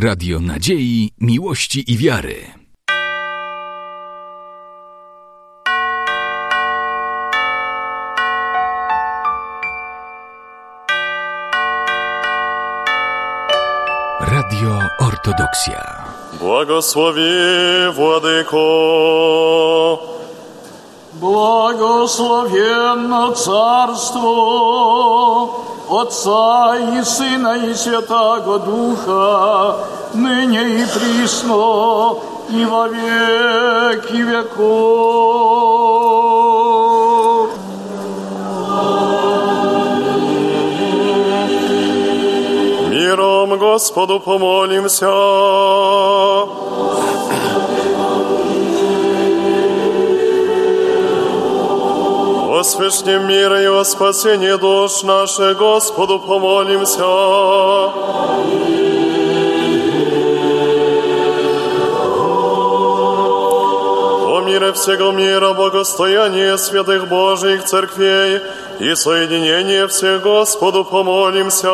Radio Nadziei, Miłości i Wiary. Radio Ortodoksja. Błogosławi Władyko. Błogosławienne Carstwo. Отца и Сына и Святаго Духа, ныне и присно, и во веки веков. Миром Господу помолимся. Священном мира и о спасении душ наших Господу помолимся. О мире всего мира, богостояние святых Божьих церквей и соединение всех Господу помолимся.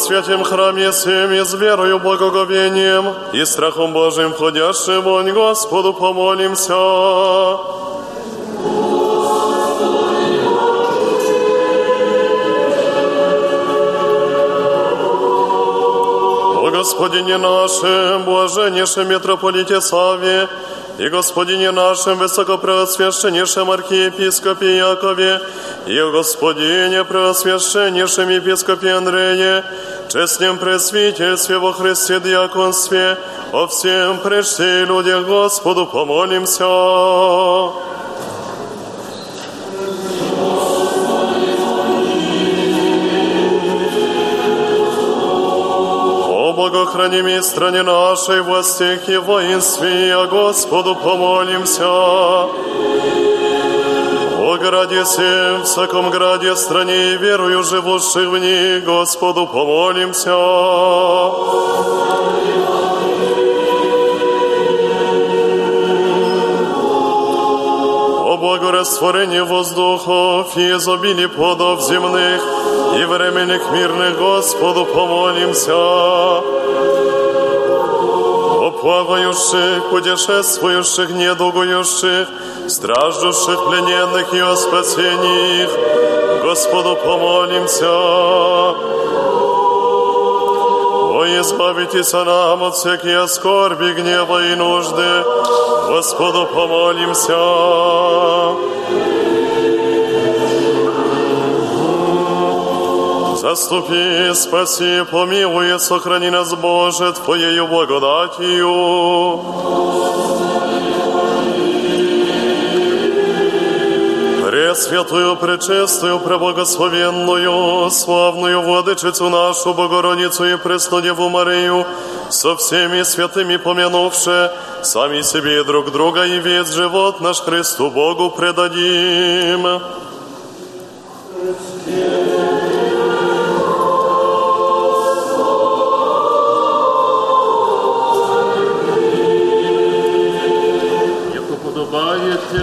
святем храме всем и с верою, благоговением и страхом Божьим входящим вонь Господу помолимся. О Господине нашем, блаженнейшем митрополите Саве, и Господине нашем высокопреосвященнейшем архиепископе Якове, и о Господине преосвященнейшем епископе Андрее, честнем пресвительстве во Христе диаконстве, о всем прежде людях Господу помолимся. О богохранимой стране нашей, властях и воинстве, о Господу помолимся. О граде всем, всяком граде, стране и верую живущих в ней, Господу помолимся. О благорастворении воздухов и изобилии плодов земных и временных мирных Господу помолимся. О плавающих, путешествующих, недугующих, страждущих, плененных и о спасении их, Господу помолимся. О, избавитесь нам от всякие скорби, гнева и нужды, Господу помолимся. Заступи, спаси, помилуй, сохрани нас, Боже, Твоею благодатью. Пресвятую, пречистую, преблагословенную, славную владычицу нашу, Богородицу и Преснодеву Марию, со всеми святыми помянувши, сами себе друг друга, и весь живот наш Христу Богу предадим.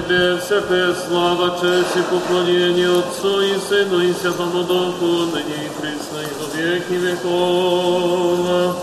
Тебе всякая слава, честь и поклонение Отцу и Сыну и Святому Духу, ныне и присно и во веки веков.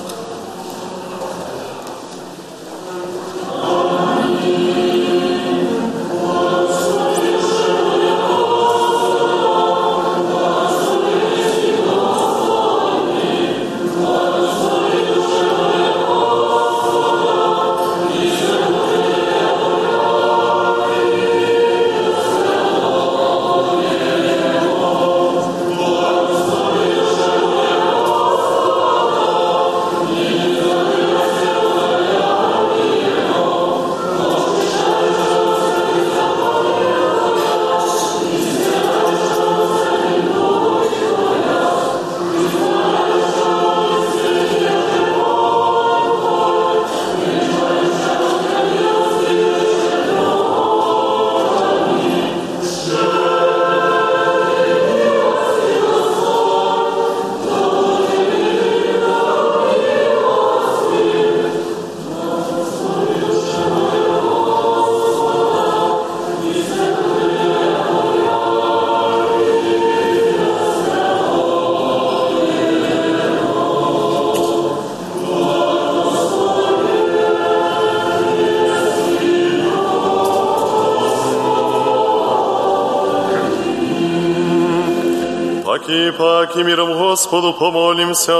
Господу помолимся.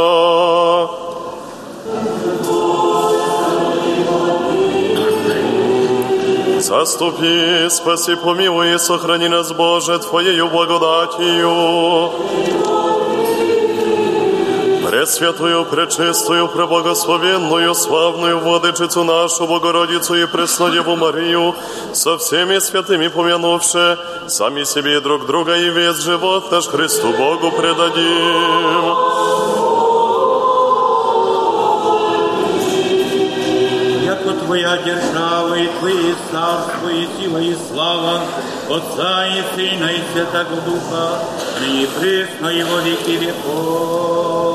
Заступи, спаси, помилуй и сохрани нас, Боже, Твоею благодатью. Пресвятую, пречистую, преблагословенную, славную Владычицу нашу, Богородицу и Преснодеву Марию, со всеми святыми помянувши, сами себе друг друга и весь живот наш Христу Богу предадим. Яко Твоя держава и Твое царство и сила и слава Отца и Сына и Святого Духа, ныне пресно и во веки веков.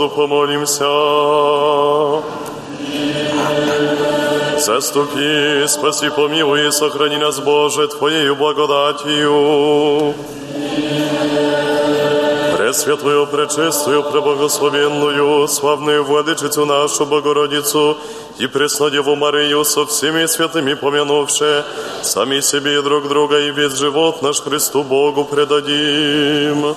Господу помолимся. Заступи, спаси, помилуй и сохрани нас, Боже, Твоею благодатью. Пресвятую, пречистую, преблагословенную, славную Владычицу нашу Богородицу и Преснодеву Марию со всеми святыми помянувши, сами себе и друг друга и весь живот наш Христу Богу предадим.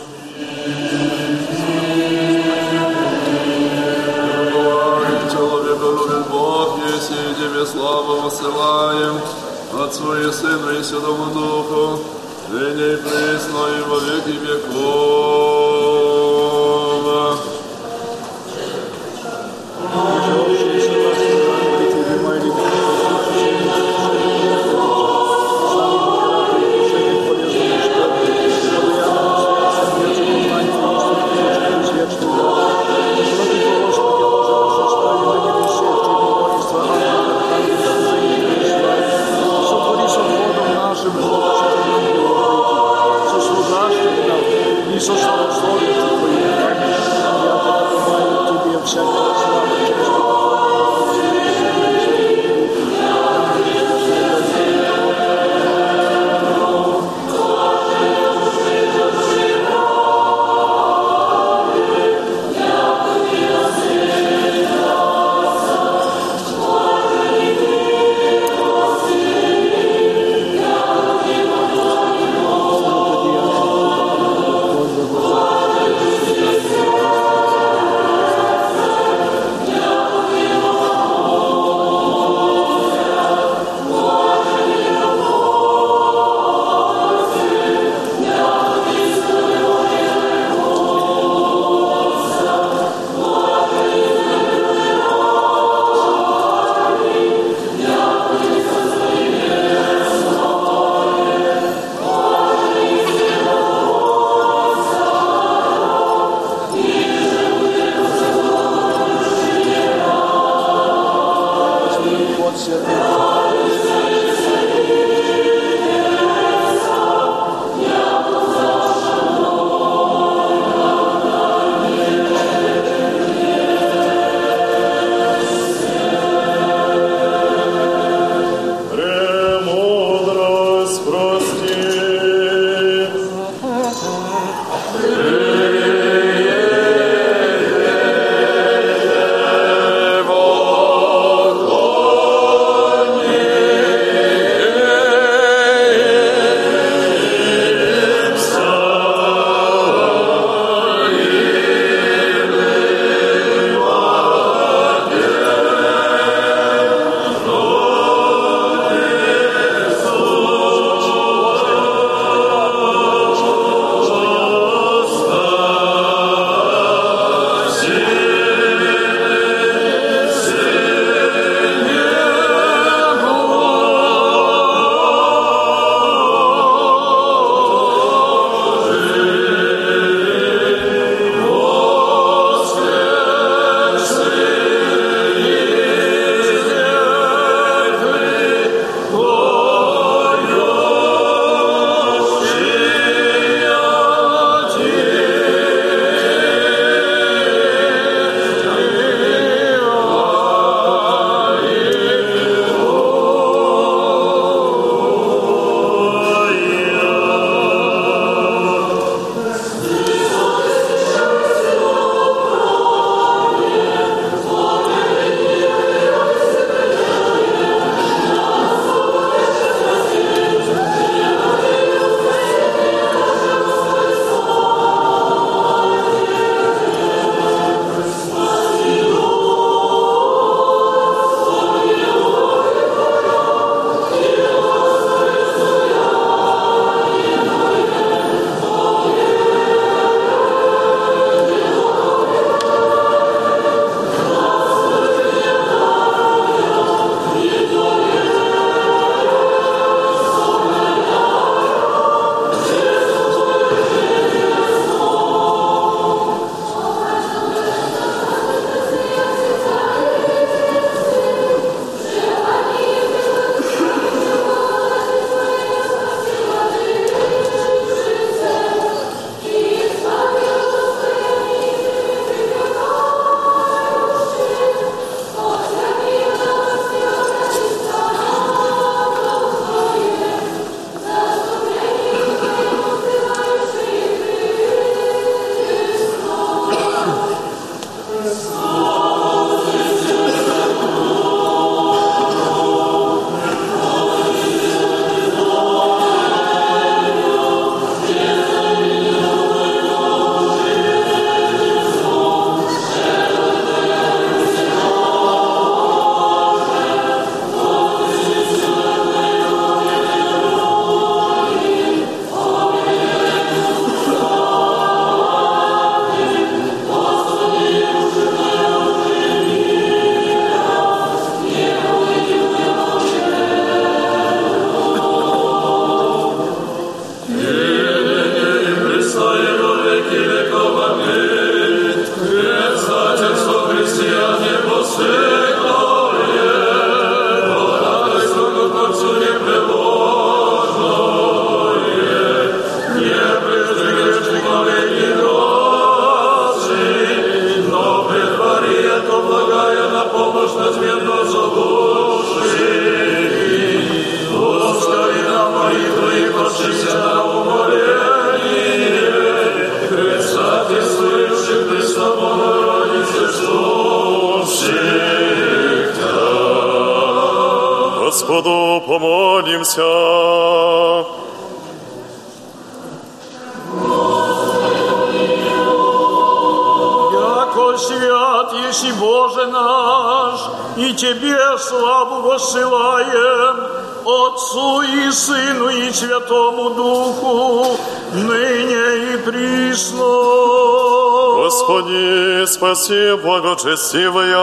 благочестивые,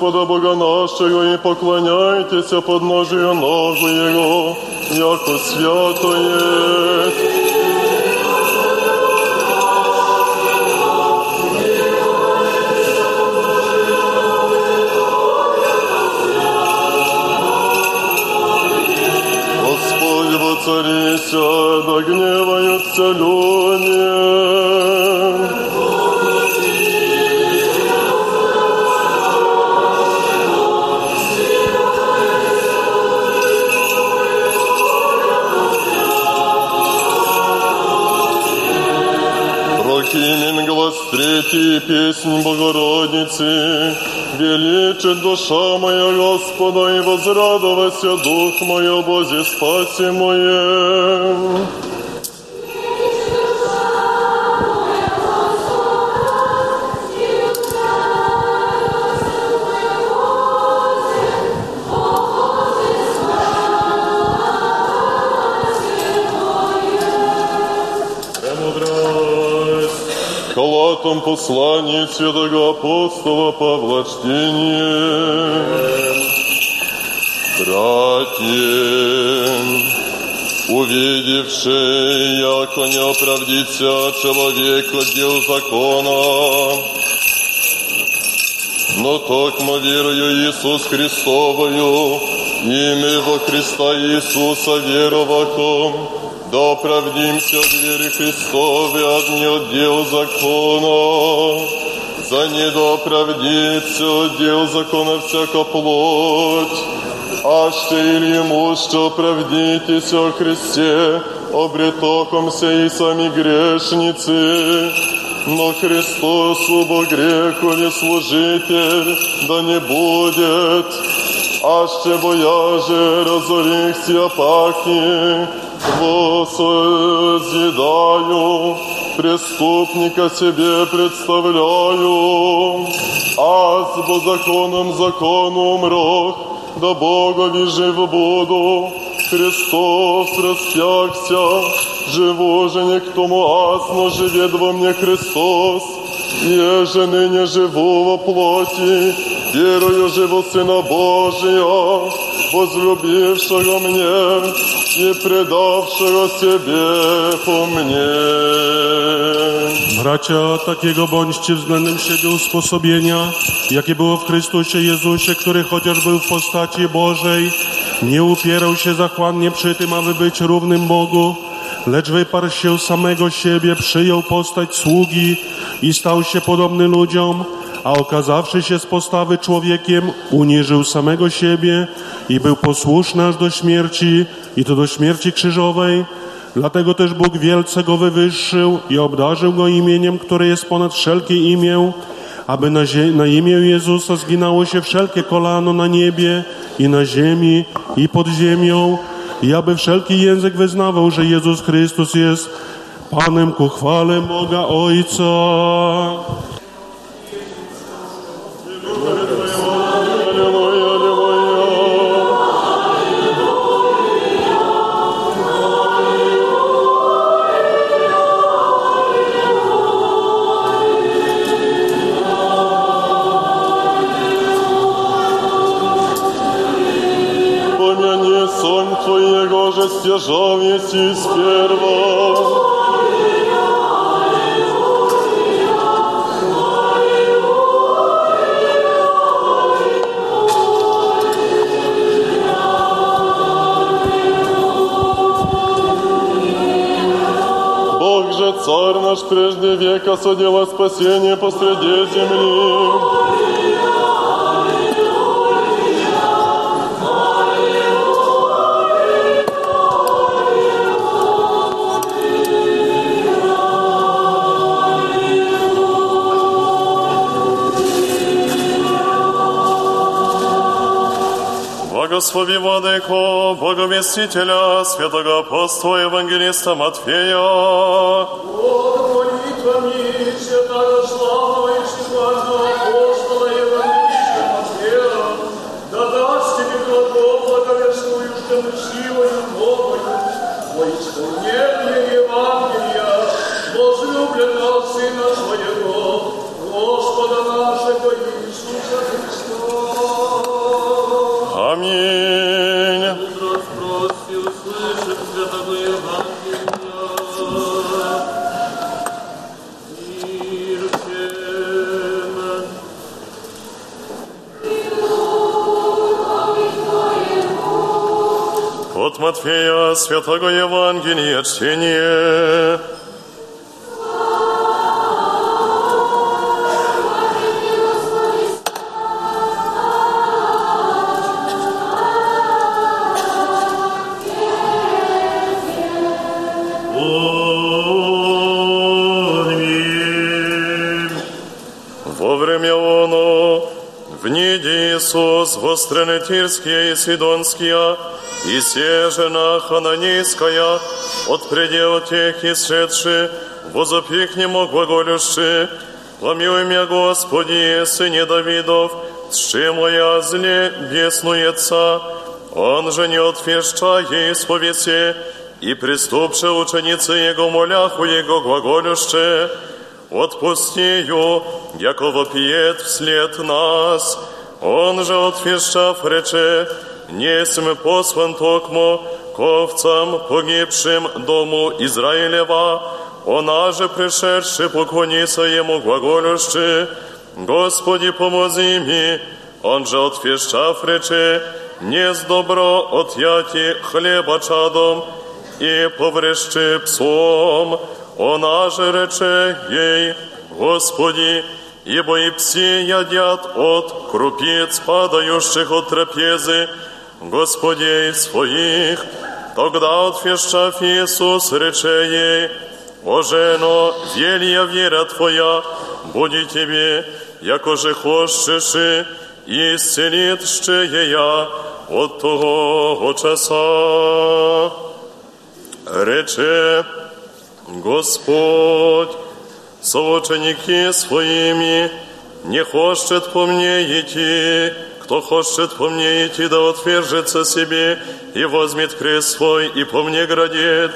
Господа Бога нашого, і поклоняйтеся подножию ножу его яко свято є. Царися, да гневаются люди. душа моя Господа, і возрадовася дух моя, Бозі спаси моє. Послании святого апостола Павла чтение. Братья, увидевши, яко не оправдится человек от дел закона, но токмо верою Иисус Христовою, имя во Христа Иисуса веровахом, да оправдимся от веры Христовой, не от дел закона. За не да дел закона всяка плоть, а ще или ему, что оправдитесь о Христе, обретокомся и сами грешницы. Но Христос убо греху не служитель, да не будет, а ще бояже разорихся пахи, воссозидаю, преступника себе представляю, а с законом закон умрох, да Богови жив буду. Христос распягся, живу же не к тому асно живет во мне Христос, еже ныне живу во плоти, верую живу Сына Божия, возлюбившего мне и предавшего себе по мне. Bracia, takiego bądźcie względem siebie usposobienia, jakie było w Chrystusie Jezusie, który chociaż był w postaci Bożej, nie upierał się zachłannie przy tym, aby być równym Bogu, lecz wyparł się samego siebie, przyjął postać sługi i stał się podobny ludziom, a okazawszy się z postawy człowiekiem, uniżył samego siebie i był posłuszny aż do śmierci, i to do śmierci krzyżowej. Dlatego też Bóg wielce go wywyższył i obdarzył go imieniem, które jest ponad wszelkie imię, aby na, na imię Jezusa zginało się wszelkie kolano na niebie i na ziemi i pod ziemią i aby wszelki język wyznawał, że Jezus Chrystus jest Panem ku chwale Boga Ojca. Века содела спасение посреди земли. Благослови, Владыко, Боговестителя, святого апостола Евангелиста Матфея, Матфея, Святого Евангелия, чтение. Иисус, востронетирские и сидонские, и се жена Хананейская, от предел тех исшедши, возопи к нему глаголюши, помилуй меня, Господи, сыне Давидов, с чем моя зле беснуется, он же не отвеща ей сповеси, и приступше ученицы Его моляху Его глаголюще, отпусти ее, яко вопиет вслед нас. Он же отвещав рече, не сме послан токмо к овцам погибшим дому Израилева, она же пришедши поклониться ему глаголюще, Господи, помози ми, он же отвещав рече, не с добро отъяти хлеба чадом, и поврещи псом, она же рече ей, Господи, ибо и пси ядят от крупиц, падающих от трапезы, Господей своих. Тогда отвещав Иисус, рече ей, О жено, велья вера Твоя, будет Тебе, яко же хочешь, и исцелит ще я от того часа. Рече, Господь, соученики своими, не хочет по мне идти, кто хочет по мне идти, да отвержется себе и возьмет крест свой и по мне градит,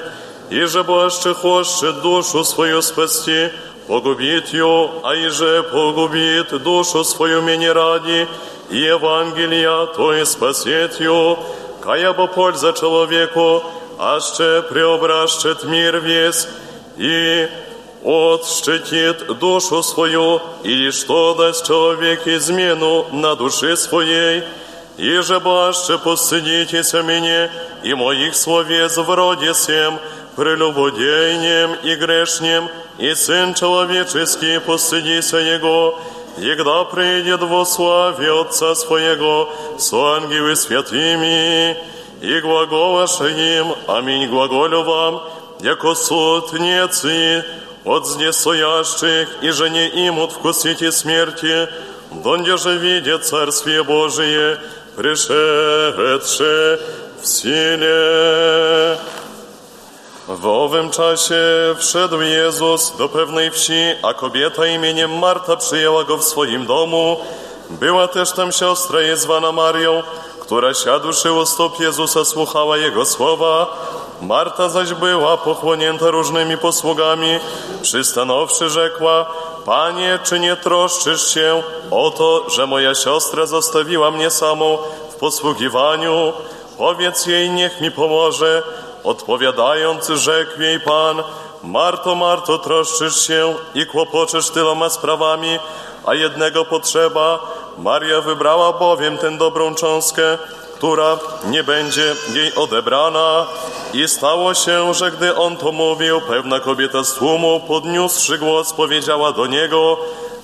и же больше хочет душу свою спасти, погубит ее, а и же погубит душу свою мне ради, и Евангелия, то и спасет ее, кая бы польза человеку, аще преобращет мир весь. И отщитит душу свою, или что даст человек измену на душе своей, и же баще посадитесь мне и моих словес вроде всем, прелюбодейнем и грешнем, и Сын Человеческий посадися Его, егда придет во славе Отца Своего с ангелы святыми, и глаголаше им, аминь глаголю вам, яко суд нецы от здесь стоящих, и же не имут вкусите смерти, донде же видит Царствие Божие, пришедше w sile. W owym czasie wszedł Jezus do pewnej wsi, a kobieta imieniem Marta przyjęła go w swoim domu. Była też tam siostra jej zwana Marią, która siadłszy u stóp Jezusa słuchała Jego słowa. Marta zaś była pochłonięta różnymi posługami. Przystanowszy rzekła, Panie, czy nie troszczysz się o to, że moja siostra zostawiła mnie samą w posługiwaniu? Powiedz jej, niech mi pomoże. Odpowiadając, rzekł jej Pan, Marto, Marto, troszczysz się i kłopoczesz tyloma sprawami, a jednego potrzeba. Maria wybrała bowiem tę dobrą cząstkę, która nie będzie jej odebrana. I stało się, że gdy on to mówił, pewna kobieta z tłumu, podniósłszy głos, powiedziała do niego,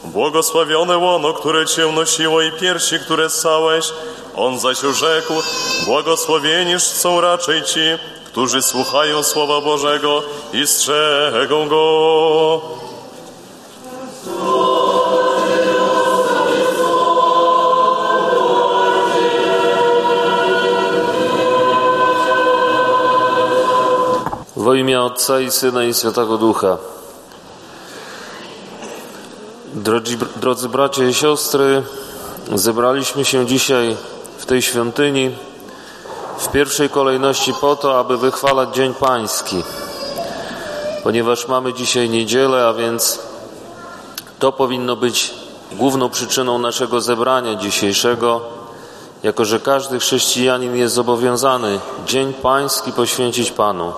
Błogosławione łono, które cię nosiło i piersi, które ssałeś. On zaś rzekł, błogosławieniż są raczej ci, którzy słuchają Słowa Bożego i strzegą Go. Imię Ojca i Syna i Świętego Ducha. Drodzy, drodzy bracia i siostry, zebraliśmy się dzisiaj w tej świątyni w pierwszej kolejności po to, aby wychwalać Dzień Pański. ponieważ mamy dzisiaj niedzielę, a więc to powinno być główną przyczyną naszego zebrania dzisiejszego, jako że każdy chrześcijanin jest zobowiązany Dzień Pański poświęcić Panu.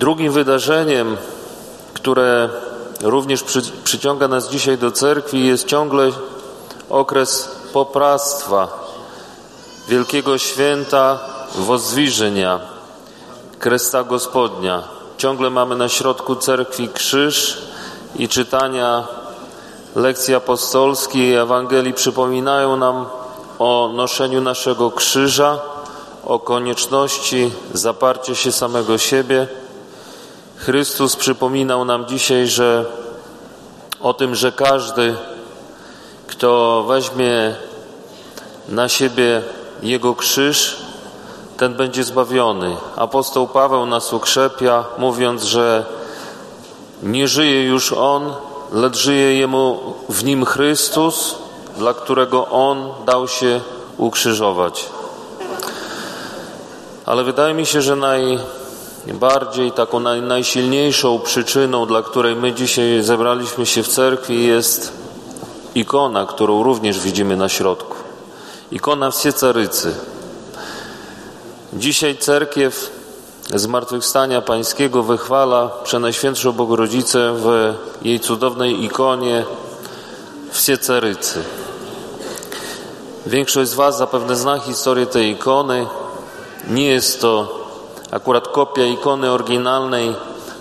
Drugim wydarzeniem, które również przy, przyciąga nas dzisiaj do cerkwi, jest ciągle okres poprastwa, wielkiego święta Wozdwiżenia, Kresta Gospodnia. Ciągle mamy na środku cerkwi krzyż i czytania lekcji apostolskiej i Ewangelii przypominają nam o noszeniu naszego krzyża, o konieczności zaparcia się samego siebie. Chrystus przypominał nam dzisiaj, że o tym, że każdy, kto weźmie na siebie Jego krzyż, ten będzie zbawiony. Apostoł Paweł nas ukrzepia, mówiąc, że nie żyje już on, lecz żyje jemu w nim Chrystus, dla którego on dał się ukrzyżować. Ale wydaje mi się, że najbardziej taką naj, najsilniejszą przyczyną, dla której my dzisiaj zebraliśmy się w cerkwi, jest ikona, którą również widzimy na środku. Ikona Wsiecarycy. Dzisiaj cerkiew Zmartwychwstania Pańskiego wychwala Przenajświętszą Bogorodzicę w jej cudownej ikonie Wsiecarycy. Większość z Was zapewne zna historię tej ikony. Nie jest to akurat kopia ikony oryginalnej,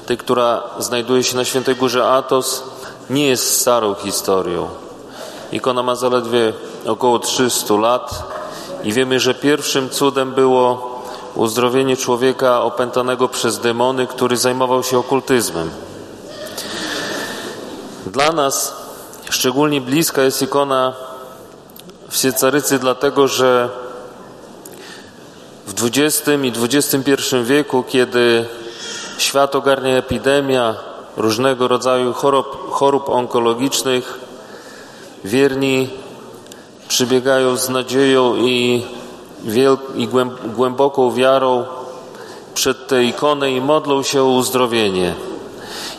tej, która znajduje się na Świętej Górze Atos, nie jest starą historią. Ikona ma zaledwie około 300 lat i wiemy, że pierwszym cudem było uzdrowienie człowieka opętanego przez demony, który zajmował się okultyzmem. Dla nas szczególnie bliska jest ikona Wsiecarycy, dlatego że w XX i XXI wieku, kiedy świat ogarnia epidemia różnego rodzaju chorób, chorób onkologicznych, wierni przybiegają z nadzieją i i głęboką wiarą przed tę ikonę i modlą się o uzdrowienie.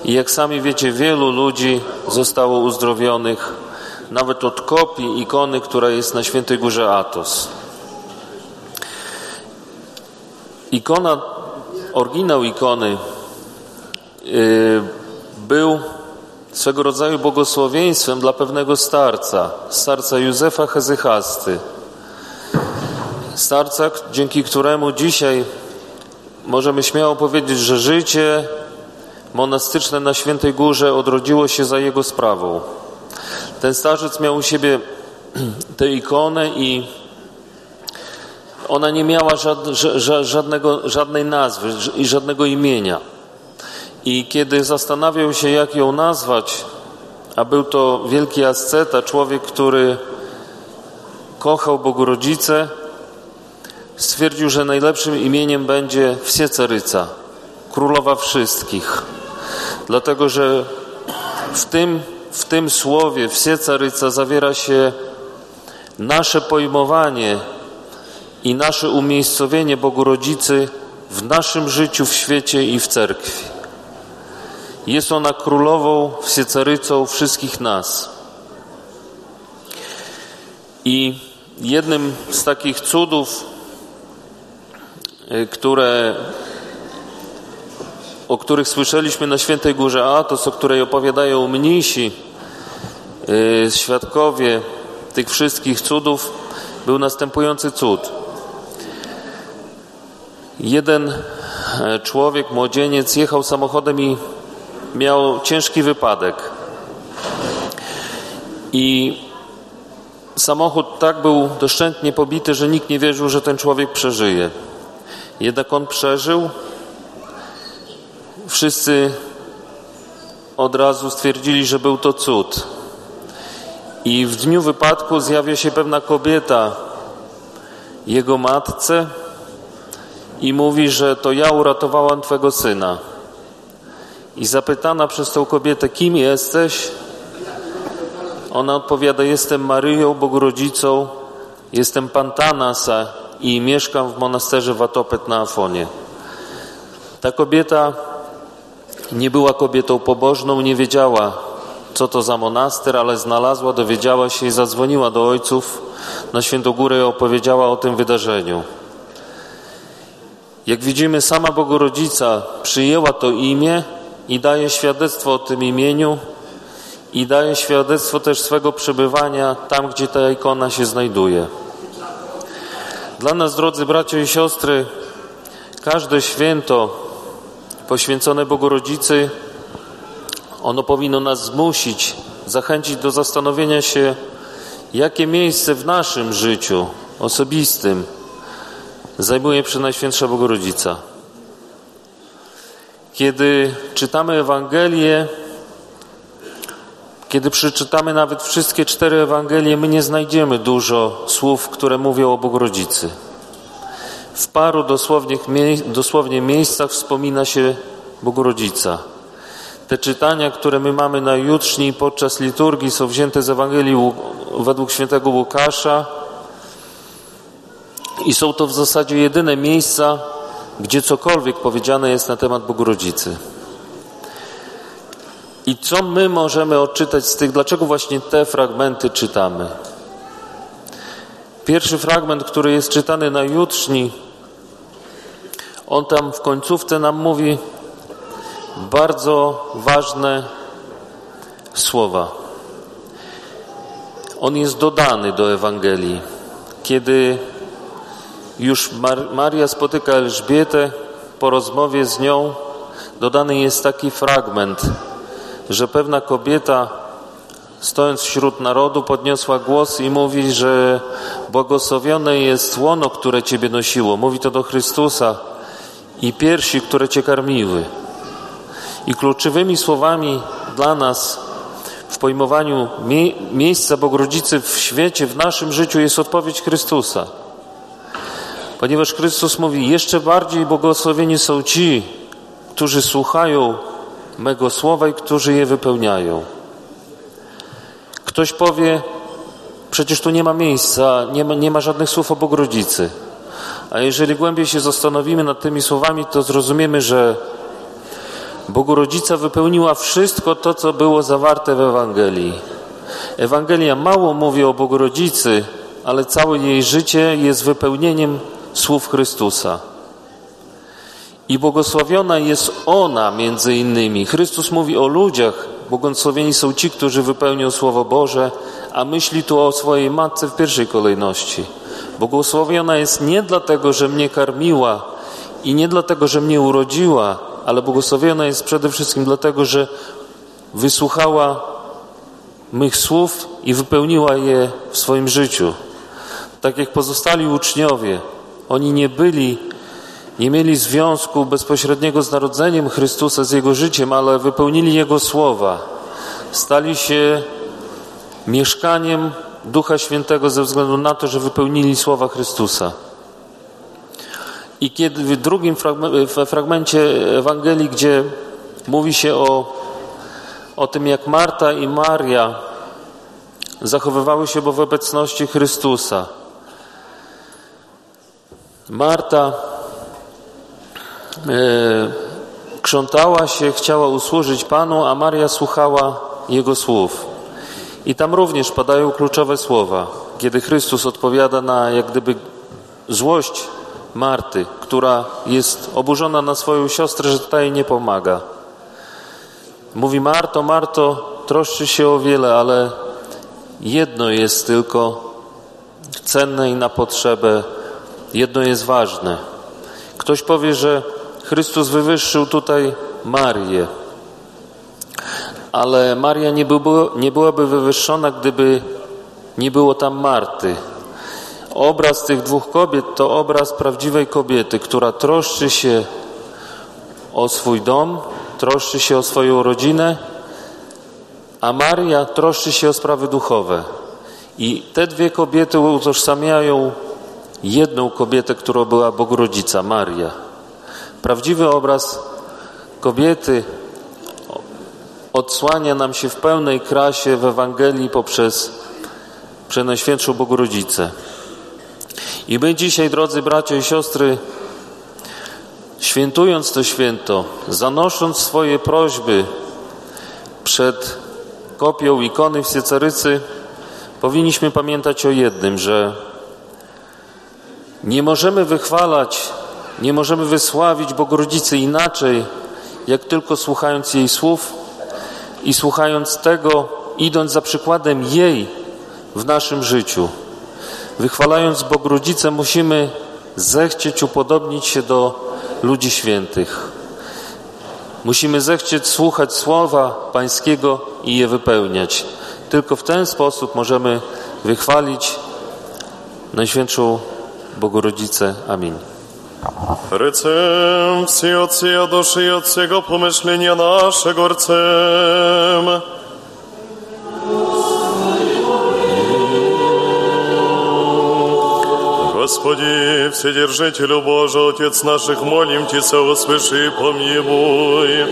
I jak sami wiecie, wielu ludzi zostało uzdrowionych nawet od kopii ikony, która jest na Świętej Górze Atos. Ikona, oryginał ikony yy, był swego rodzaju błogosławieństwem dla pewnego starca, starca Józefa Hezychasty starca, dzięki któremu dzisiaj możemy śmiało powiedzieć, że życie monastyczne na Świętej Górze odrodziło się za jego sprawą. Ten starzec miał u siebie tę ikonę i ona nie miała żadnego, żadnej nazwy i żadnego imienia. I kiedy zastanawiał się, jak ją nazwać, a był to wielki asceta, człowiek, który kochał Bogu Rodzicę, stwierdził, że najlepszym imieniem będzie Wsiecaryca, królowa wszystkich. Dlatego, że w tym, w tym słowie Wsiecaryca zawiera się nasze pojmowanie i nasze umiejscowienie Bogu Rodzicy w naszym życiu, w świecie i w cerkwi. Jest ona królową, wsiecarycą wszystkich nas. I jednym z takich cudów, Y, które, o których słyszeliśmy na Świętej Górze Atos, o której opowiadają mnisi, y, świadkowie tych wszystkich cudów, był następujący cud. Jeden e, człowiek, młodzieniec, jechał samochodem i miał ciężki wypadek. I samochód tak był doszczętnie pobity, że nikt nie wierzył, że ten człowiek przeżyje. Jednak on przeżył. Wszyscy od razu stwierdzili, że był to cud. I w dniu wypadku zjawia się pewna kobieta jego matce i mówi, że to ja uratowałam twego syna. I zapytana przez tą kobietę, kim jesteś? Ona odpowiada, jestem Maryją, Bogrodzicą, jestem Pantanasa, i mieszkam w monasterze Watopet na Afonie. Ta kobieta Nie była kobietą pobożną, nie wiedziała, co to za monaster, ale znalazła, dowiedziała się i zadzwoniła do ojców na Świętą Górę i opowiedziała o tym wydarzeniu. Jak widzimy, sama Bogorodzica przyjęła to imię i daje świadectwo o tym imieniu i daje świadectwo też swego przebywania tam, gdzie ta ikona się znajduje. Dla nas, drodzy bracia i siostry, każde święto poświęcone Bogorodzicy, ono powinno nas zmusić, zachęcić do zastanowienia się, jakie miejsce w naszym życiu osobistym zajmuje Przenajświętsza Bogorodzica. Kiedy czytamy Ewangelię, kiedy przeczytamy nawet wszystkie cztery Ewangelie, my nie znajdziemy dużo słów, które mówią o Bogorodzicy. W paru dosłownie, miejscach wspomina się Bogorodzica. Te czytania, które my mamy na jutrzni podczas liturgii są wzięte z Ewangelii według świętego Łukasza i są to w zasadzie jedyne miejsca, gdzie cokolwiek powiedziane jest na temat Bogorodzicy. I co my możemy odczytać z tych, dlaczego właśnie te fragmenty czytamy? Pierwszy fragment, który jest czytany na jutrzni, on tam w końcówce nam mówi bardzo ważne słowa. On jest dodany do Ewangelii. Kiedy już Mar Maria spotyka Elżbietę, po rozmowie z nią dodany jest taki fragment, że pewna kobieta stojąc wśród narodu podniosła głos i mówi, że błogosławione jest łono, które Ciebie nosiło. Mówi to do Chrystusa i piersi, które Cię karmiły. I kluczowymi słowami dla nas w pojmowaniu mie miejsca Bogrodzicy w świecie, w naszym życiu jest odpowiedź Chrystusa. Ponieważ Chrystus mówi, jeszcze bardziej błogosławieni są ci, którzy słuchają mego słowa i którzy je wypełniają. Ktoś powie, przecież tu nie ma miejsca, nie ma, nie ma żadnych słów o Bogrodzicy. A jeżeli głębiej się zastanowimy nad tymi słowami, to zrozumiemy, że Bogorodzica wypełniła wszystko to, co było zawarte w Ewangelii. Ewangelia mało mówi o Bogorodzicy, ale całe jej życie jest wypełnieniem słów Chrystusa. I błogosławiona jest ona między innymi. Chrystus mówi o ludziach, błogosławieni są ci, którzy wypełnią Słowo Boże, a myśli tu o swojej matce w pierwszej kolejności. Błogosławiona jest nie dlatego, że mnie karmiła i nie dlatego, że mnie urodziła, ale błogosławiona jest przede wszystkim dlatego, że wysłuchała mych słów i wypełniła je w swoim życiu. Tak jak pozostali uczniowie, oni nie byli, nie mieli związku bezpośredniego z narodzeniem Chrystusa, z Jego życiem, ale wypełnili Jego słowa. Stali się mieszkaniem Ducha Świętego ze względu na to, że wypełnili słowa Chrystusa. I kiedy w drugim fragmencie Ewangelii, gdzie mówi się o, o tym, jak Marta i Maria zachowywały się w obecności Chrystusa. Marta e, krzątała się, chciała usłużyć Panu, a Maria słuchała Jego słów. I tam również padają kluczowe słowa, kiedy Chrystus odpowiada na jak gdyby złość Marty, która jest oburzona na swoją siostrę, że ta jej nie pomaga. Mówi Marto, Marto, troszczy się o wiele, ale jedno jest tylko cenne i na potrzebę, jedno jest ważne. Ktoś powie, że Chrystus wywyższył tutaj Marię, ale Maria nie, było, nie byłaby wywyższona, gdyby nie było tam Marty. Obraz tych dwóch kobiet to obraz prawdziwej kobiety, która troszczy się o swój dom, troszczy się o swoją rodzinę, a Maria troszczy się o sprawy duchowe. I te dwie kobiety utożsamiają jedną kobietę, którą była Bogrodzica, Maria. Prawdziwy obraz kobiety odsłania nam się w pełnej krasie w Ewangelii poprzez Przenajświętszą Bogorodzicę. I my dzisiaj, drodzy bracia i siostry, świętując to święto, zanosząc swoje prośby przed kopią ikony w Siecarycy, powinniśmy pamiętać o jednym, że nie możemy wychwalać, nie możemy wysławić Bogorodzicy inaczej, jak tylko słuchając jej słów i słuchając tego, idąc za przykładem jej w naszym życiu. Wychwalając Bogorodzicę, musimy zechcieć upodobnić się do ludzi świętych. Musimy zechcieć słuchać słowa Pańskiego i je wypełniać. Tylko w ten sposób możemy wychwalić Najświętszą Bogorodzicę. Amin. Rycem wsi od sija duszy i od swego pomyślenia naszego rcem. Господи, Вседержителю Божий, Отец наших, молим Тебя, услыши и помилуй.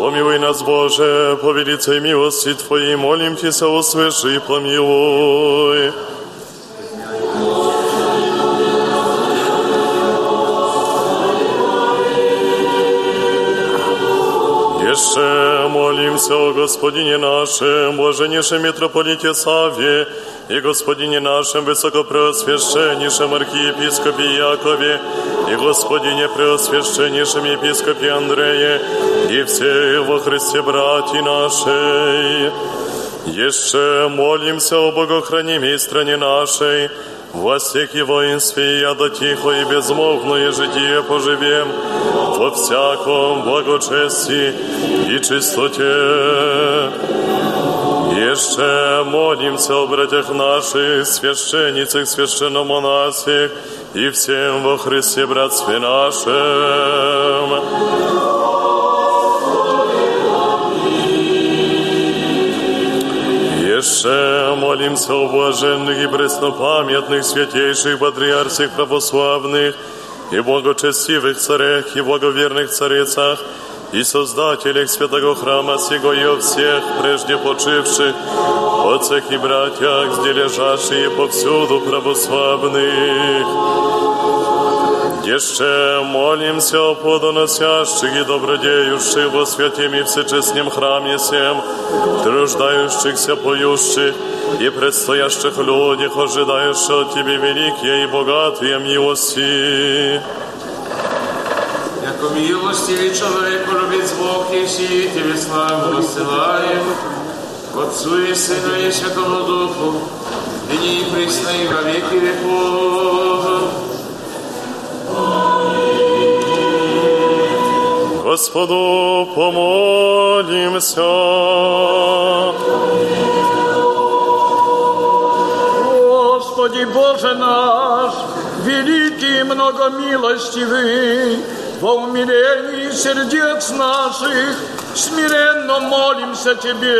Помилуй нас, Боже, по велицей милости Твоей, молим Тебя, услыши и помилуй. Jeszcze молимся о Господине нашем, блаженнейшем митрополите Саве и Господине нашем высокопреосвященнейшем архиепископе Якове и Господине преосвященнейшем епископе Андрее и все во Христе братья нашей. Еще молимся о богохранимой стране нашей, во всех и воинстве, до тихо и безмолвное житие поживем, во всяком благочестии и чистоте. Еще молимся о братьях наших, священницах, священномонасях и всем во Христе братстве нашем. Jeszcze молимся о блаженных и преснопамятных святейших патриарсих православных и благочестивых царях и благоверных царицах и создателях святого храма сего и о всех прежде почивших отцах и братьях, где лежащие повсюду православных. Jeszcze молимся о плодоносящих и добродеющих во святем и всечестнем храме всем, труждающихся, поющих и предстоящих людях, ожидающих от Тебе великие и богатые милости. Яко милостивый человек, любит Бог, и Тебе славу воссылаем, Отцу и Сыну и Святому Духу, ныне и присно и во веки веков. Господу помолимся. Господи Боже наш, великий и многомилостивый, во умилении сердец наших смиренно молимся Тебе,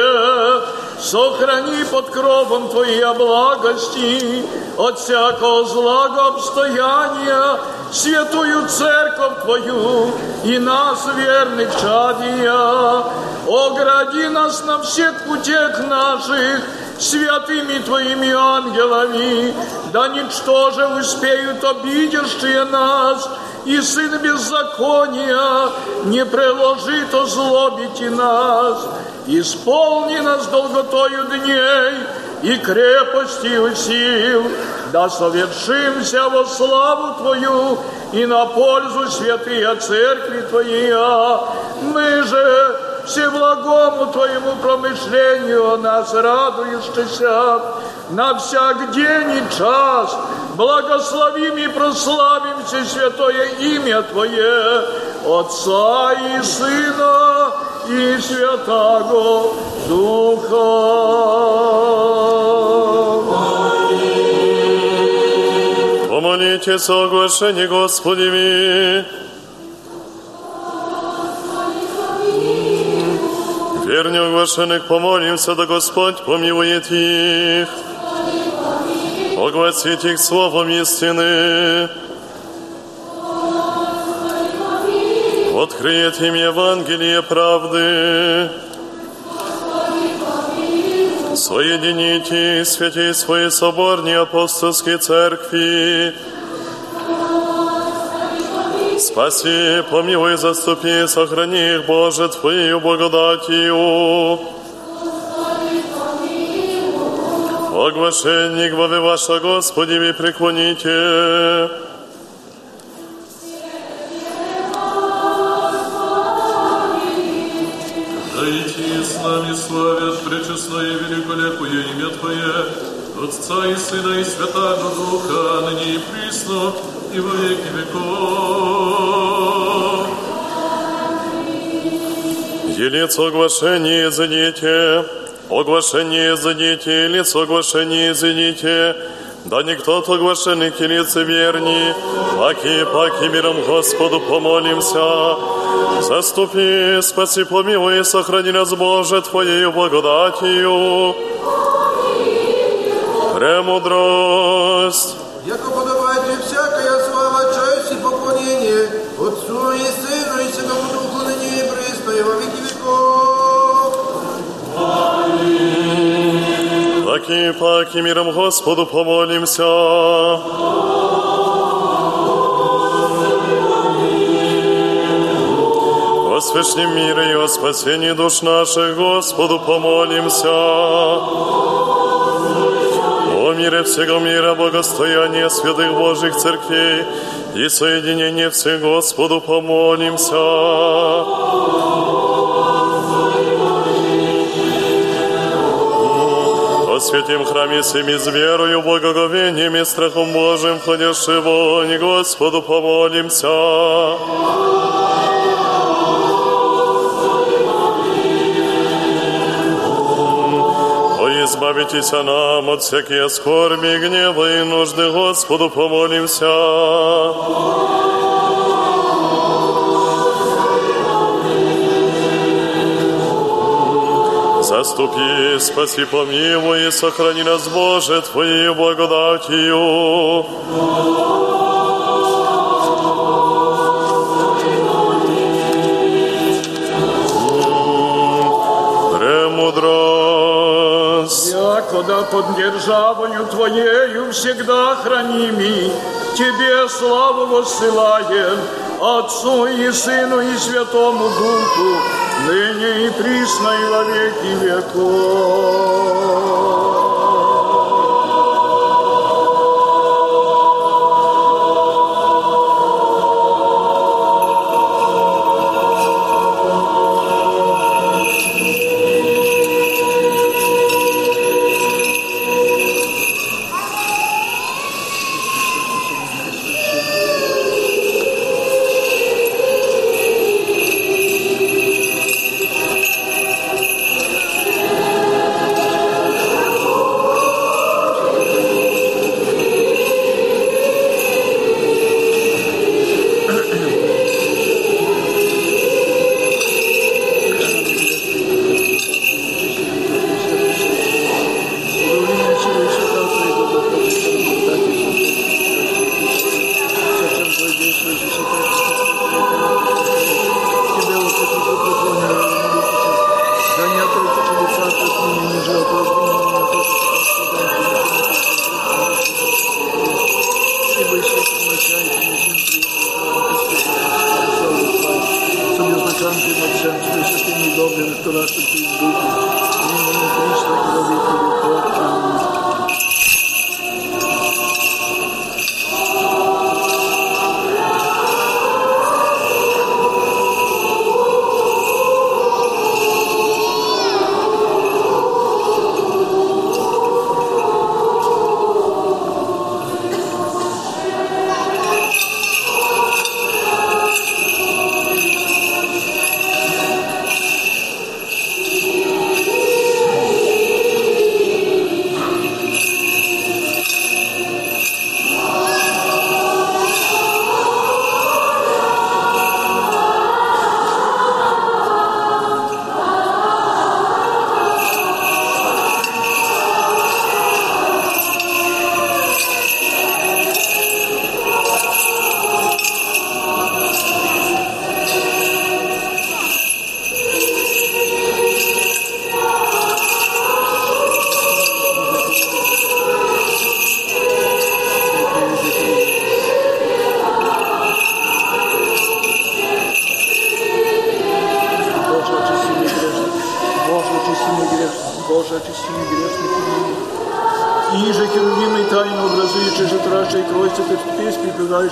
сохрани под кровом Твоей благости от всякого злого обстояния святую церковь Твою и нас, верных чадия. Огради нас на всех путях наших святыми Твоими ангелами, да ничто же успеют обидевшие нас, и Сын беззакония не приложит озлобить и нас. Исполни нас долготою дней и крепостью сил, да совершимся во славу Твою и на пользу святые церкви Твоя. Мы же всеблагому Твоему промышлению о нас радуешься, на всяк день и час благословим и прославим все святое имя Твое, Отца и Сына и Святаго Духа. Помолитесь о оглашении Господеви. Верне оглашенных помолимся, да Господь помилует их. Огласить их словом истины. Открыет им Евангелие правды. Соедините святей своей соборней апостольской церкви. Спаси, помилуй, заступи, сохрани их, Боже, Твоею благодатью. Оглашение главы ваша, Господи, ви преклоните. Дойти с нами славят пречестное и великолепное имя Твое, Отца и Сына и Святаго Духа, ныне и присно, и во веки веков. Елец оглашение извините, оглашение извините, лицо оглашение извините, да никто от оглашенных и лицеверни, паки, паки миром Господу помолимся. Заступи, спаси, помилуй сохрани нас, Боже, Твоею благодатью. Премудрость. Яко подобает всякая слава, честь и поклонение Отцу и Сыну и Святому Духу, ныне и присно, и во веки веков. Паки, паки миром Господу помолимся. О священном мире и о спасении душ наших Господу помолимся. О мире всего мира, благостояние святых Божьих церквей и соединение всех Господу помолимся. О святем храме всеми с верою, благоговением и страхом Божиим, входящий вонь, Господу помолимся. Избавитесь нам от всякие скорби, гнева и нужды, Господу помолимся. Заступи, спаси, помилуй и сохрани нас, Боже, Твоей благодатью. Якода под державою Твоею всегда храними, Тебе славу воссылаем, Отцу и Сыну и Святому Духу, ныне и присно и во веки веков.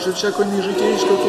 что человек он не житейского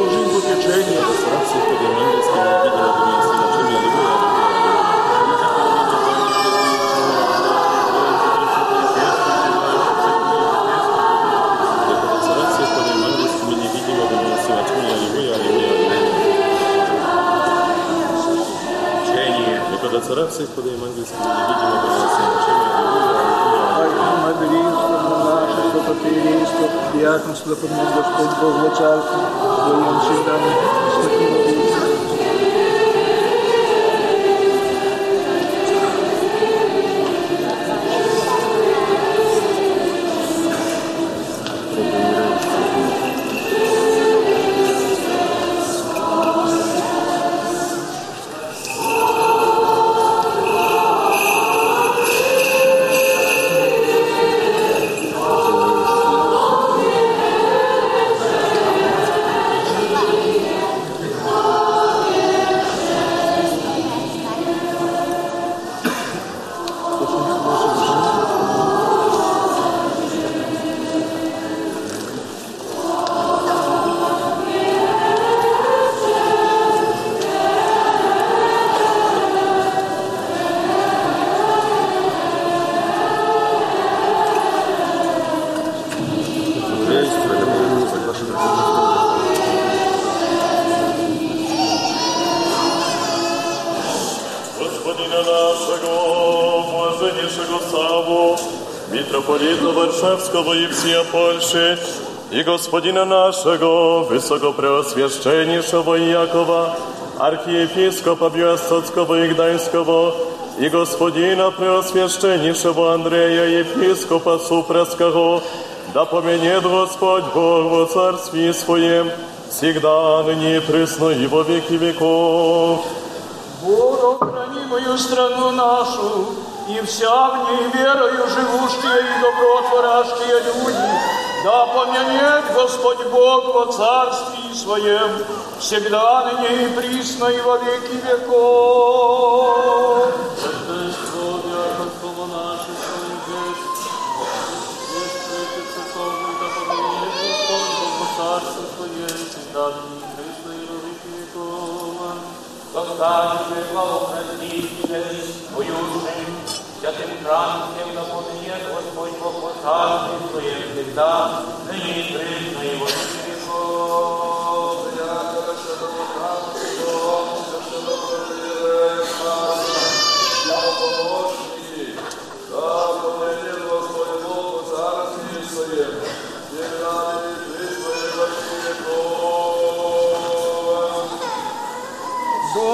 Варшавского и всея Польши, и господина нашего, высокопреосвященнейшего Якова, архиепископа Биостocкого и Гданьского, и господина преосвященнейшего Андрея, епископа Супрасского, да поменет Господь Бог во царстве Своем, всегда, ныне и присно, и во веки веков. Бог, храни мою страну нашу, и вся в ней верою живущие и добротворящие люди, да помянет Господь Бог во царстве Своем, всегда ныне и присно и во веки веков. Zostańcie благопрестителей воюшим, святым храмом напомни Господь Бог царстве Своем всегда, ныне и присно и во веки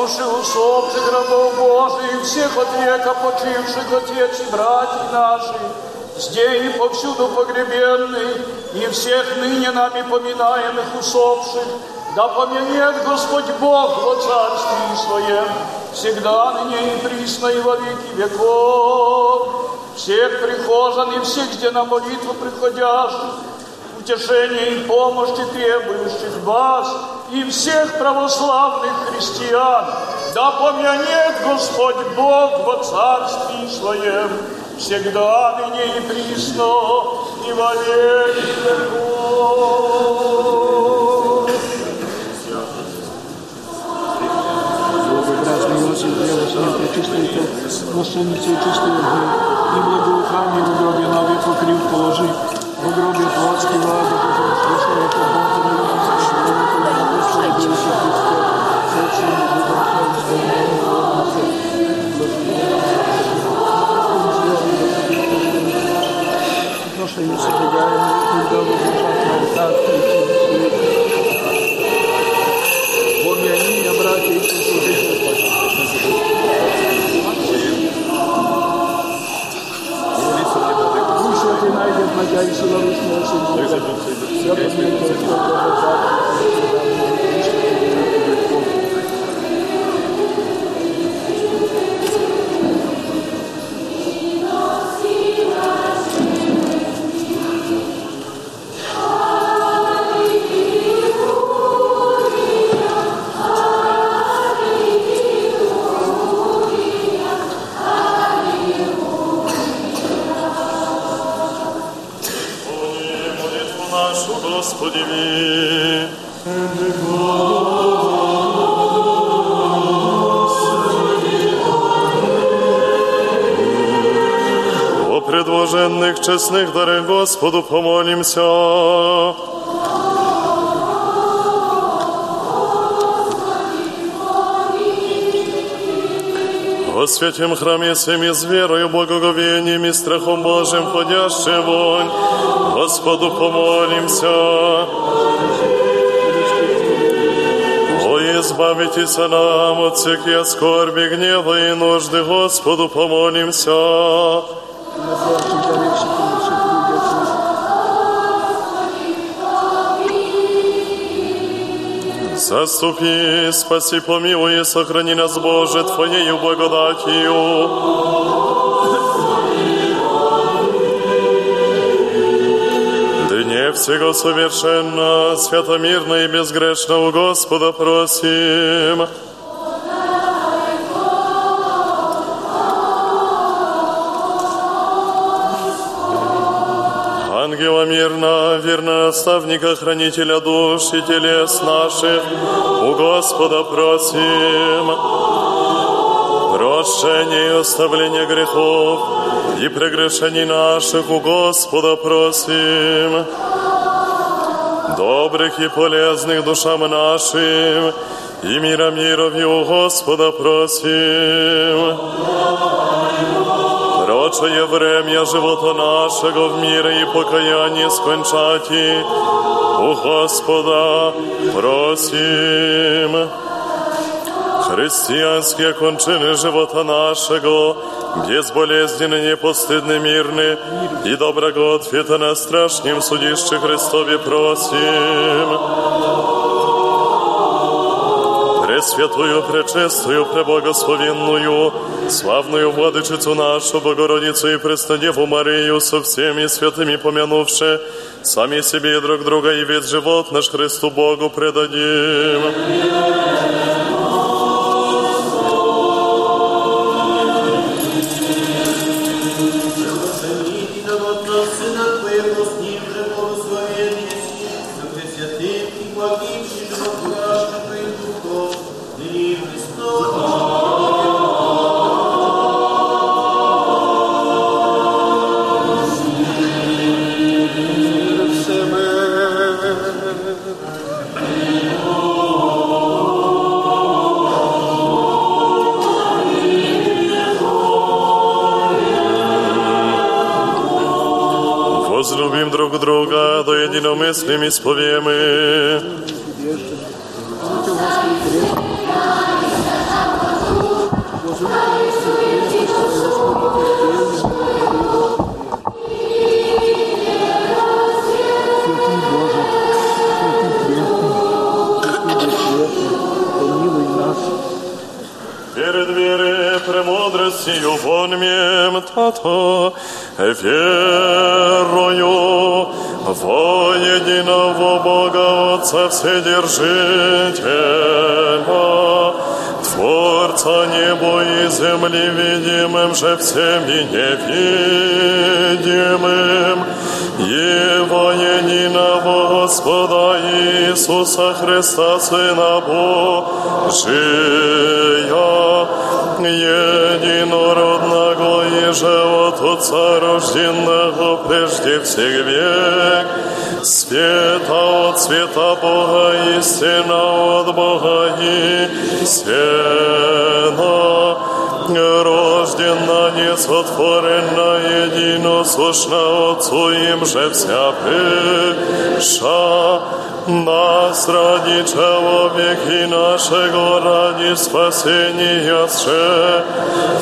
Души усопших рабов Божиих, всех от века почивших отец и братья наши, здесь и повсюду погребенных, и всех ныне нами поминаемых усопших, да помянет Господь Бог во царстве Своем, всегда ныне и присно и во веки веков. Всех прихожан и всех, где на молитву приходящих, утешения и помощи требующих вас и всех православных христиан, да помянет Господь Бог во царстве Своем, всегда ныне и присно, и во веки веков. Сына, пречистую, Мошенницу и чистую огню, и благоухание в гробе на век покрив положи, Загробие плотского адуба, слышал это отношения Бомби они, братья и сестры, nadziei, że Jezus честных дарах Господу помолимся. Во святем храме всеми с верою, благоговением и страхом Божьим ходящим вонь, Господу помолимся. О, избавитесь нам от всякой скорби, гнева и нужды, Господу помолимся. Заступи, спаси, помилуй и сохрани нас, Боже, Твоею благодатью. Дне всего совершенно, святомирно и безгрешно у Господа просим. Ангела мирно, верно наставника, хранителя душ и телес наших, у Господа просим. Прощение и оставление грехов и прегрешений наших у Господа просим. Добрых и полезных душам нашим и мира мировью у Господа просим. Прочее время живота нашего в мире и покаяние скончати, у Господа просим. Христианские кончины живота нашего, безболезненны, непостыдны, мирны, и доброго ответа на страшнем судище Христове просим. Пресвятую, пречестую, преблагословенную, славную владычицу нашу, Богородицу и Преснодеву Марию, со всеми святыми помянувши, сами себе и друг друга, и весь живот наш Христу Богу предадим. Сына грешным исповемы. Перед верой премудростью вон мем тато, вера. Отца Вседержителя, Творца неба и земли, видимым же всеми невидимым, Его единого Господа Иисуса Христа, Сына Божия, единородного и же от Отца рожденного прежде всех век, света от света Бога, истина от Бога и сена, рождена, несотворена, единосущна Отцу им же вся пыша, нас ради человеки нашего, ради спасения сше,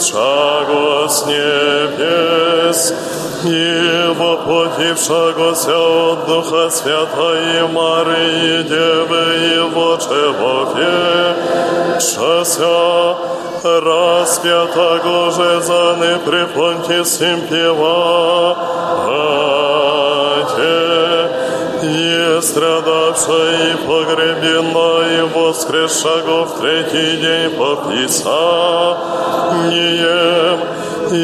чаго с небес, и воплотившегося от Духа Святой Марии Девы Его человека, распятого же за непрепонте сим певате, и страдавшая и погребена, и воскресшего в третий день по Писаниям, и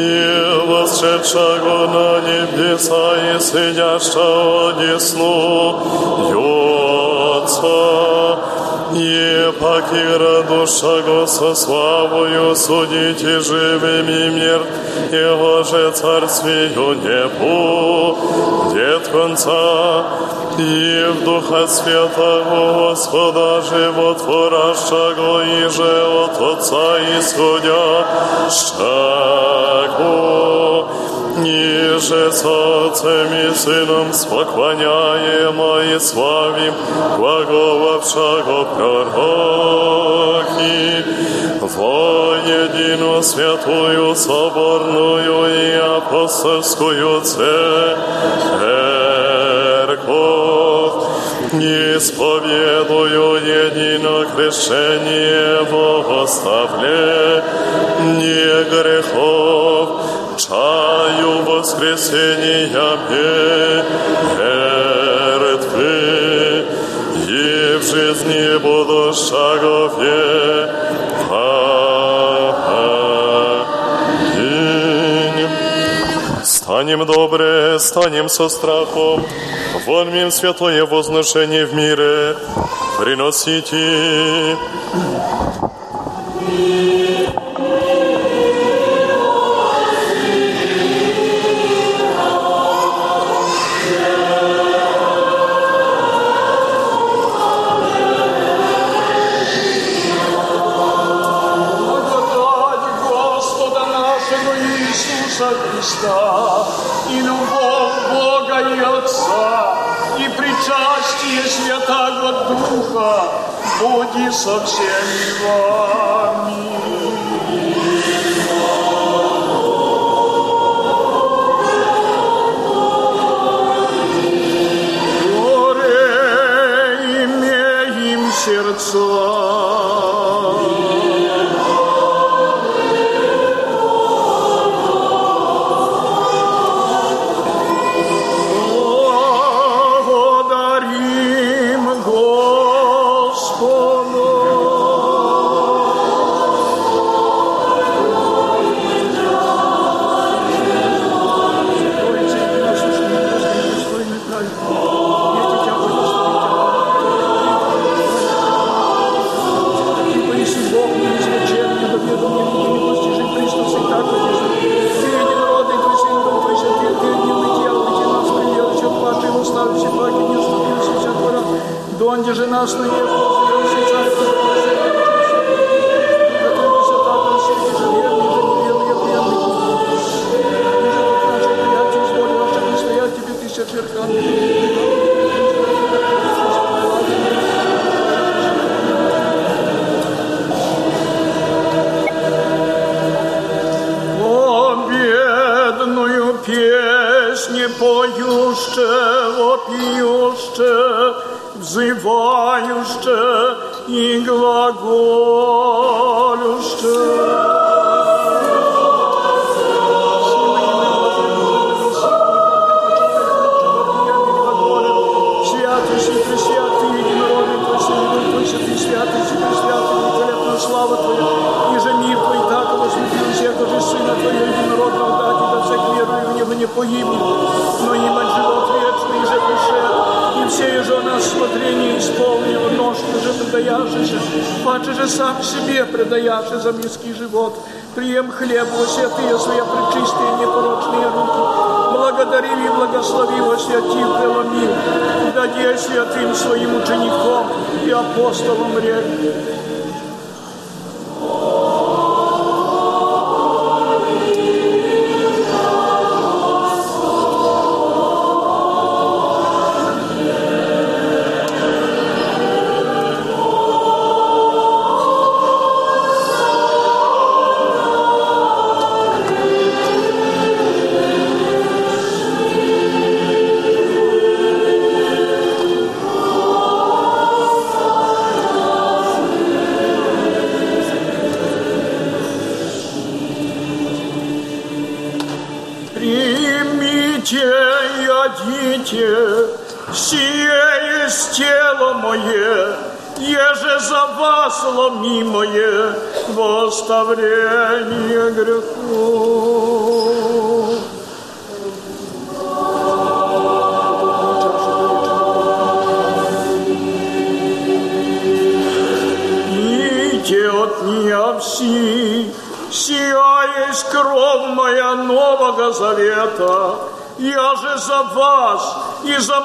восшедшего на небеса и сидящего одесну. Отца, и покира душа Го со славою судите живыми мир, Его же царствию не будет конца, и в Духа Святого Господа животворящего, и же от Отца исходящего, Ниже с Отцем и Сыном споклоняем и славим глаголавшего пророки, во единую святую соборную и апостольскую церковь, исповедую едино крещение во оставление грехов, чаю воскресения мертвы и в жизни будущего века. Станем добре, станем со страхом, вольмим святое возношение в мире, приносите. 手牵我。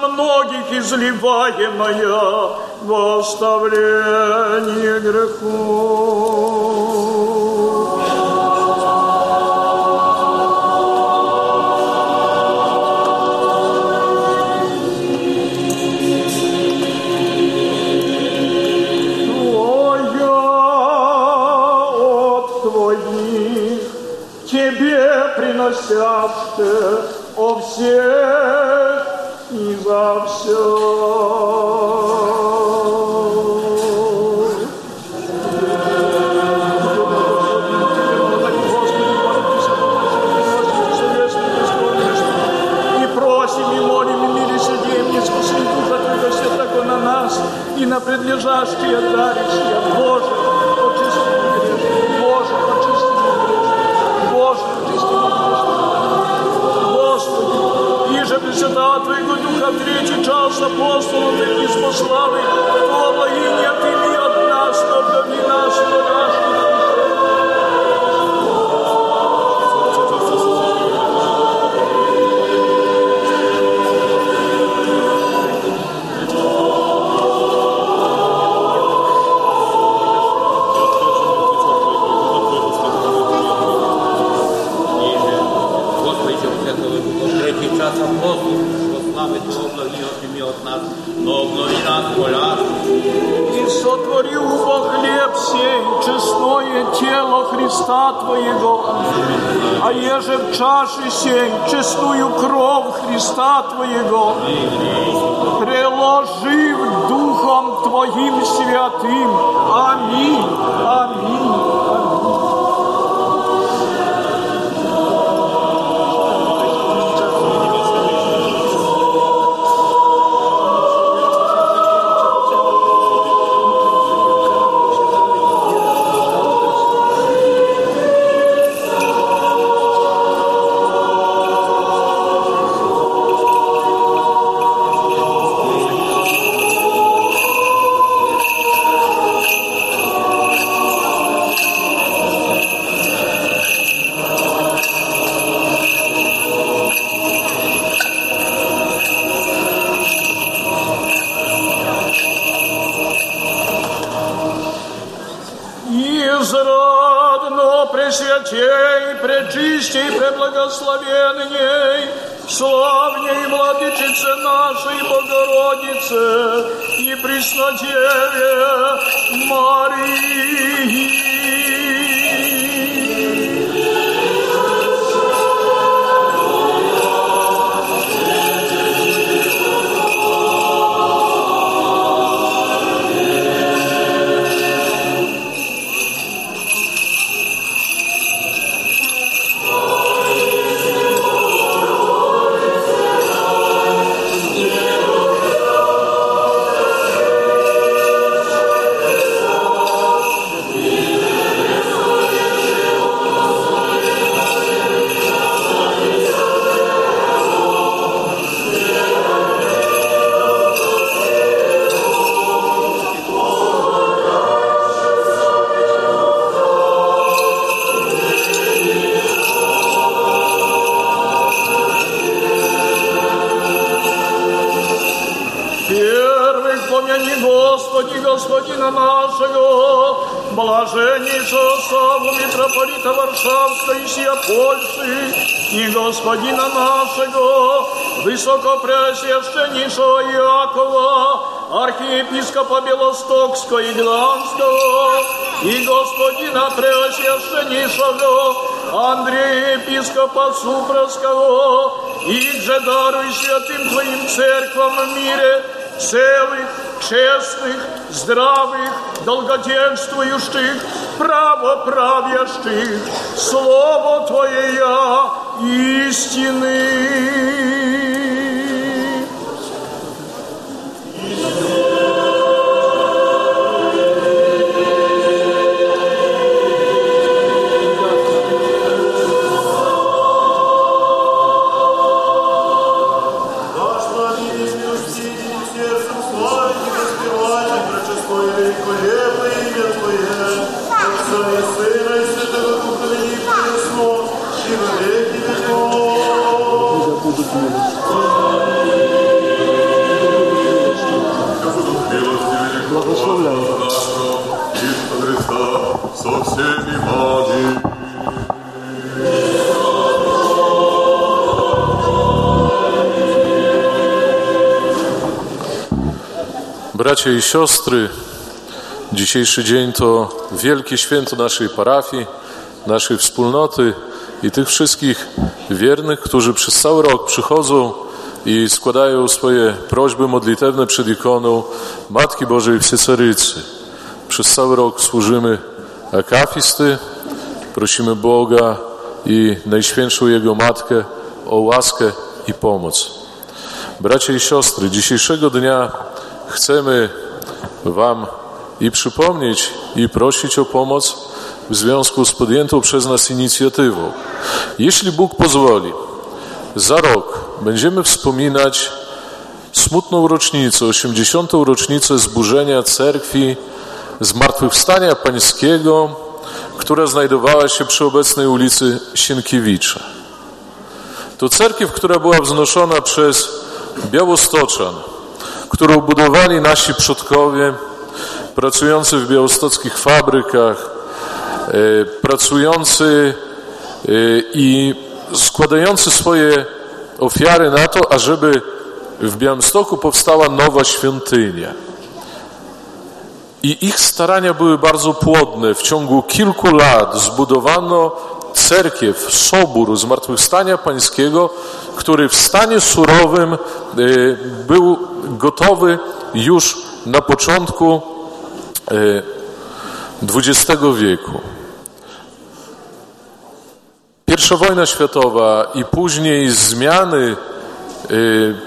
на многих изливаемая, восставляй. войска Варшавской и сия Польши, и Господина нашего, высокопреосвященнейшего Иакова, архиепископа Белостокского и Гланского, и Господина преосвященнейшего Андрея епископа Супровского, и джедару святым твоим церквам в мире, целых, честных, здравых, долгоденствующих, право правящих, слово Твое я истины. Bracia i siostry, dzisiejszy dzień to wielkie święto naszej parafii, naszej wspólnoty i tych wszystkich wiernych, którzy przez cały rok przychodzą i składają swoje prośby modlitewne przed ikoną Matki Bożej Wsiecarycy. Przez cały rok służymy akafisty, prosimy Boga i Najświętszą Jego Matkę o łaskę i pomoc. Bracia i siostry, dzisiejszego dnia chcemy Wam i przypomnieć, i prosić o pomoc w związku z podjętą przez nas inicjatywą. Jeśli Bóg pozwoli, za rok będziemy wspominać smutną rocznicę, 80. rocznicę zburzenia cerkwi Zmartwychwstania Pańskiego, która znajdowała się przy obecnej ulicy Sienkiewicza. To cerkiew, która była wznoszona przez Białostoczan, którą budowali nasi przodkowie pracujący w białostockich fabrykach, e, pracujący e, i składający swoje ofiary na to, ażeby w Białymstoku powstała nowa świątynia. I ich starania były bardzo płodne. W ciągu kilku lat zbudowano cerkiew, sobór Zmartwychwstania Pańskiego, który w stanie surowym e, był gotowy już na początku XX wieku. Pierwsza wojna światowa i później zmiany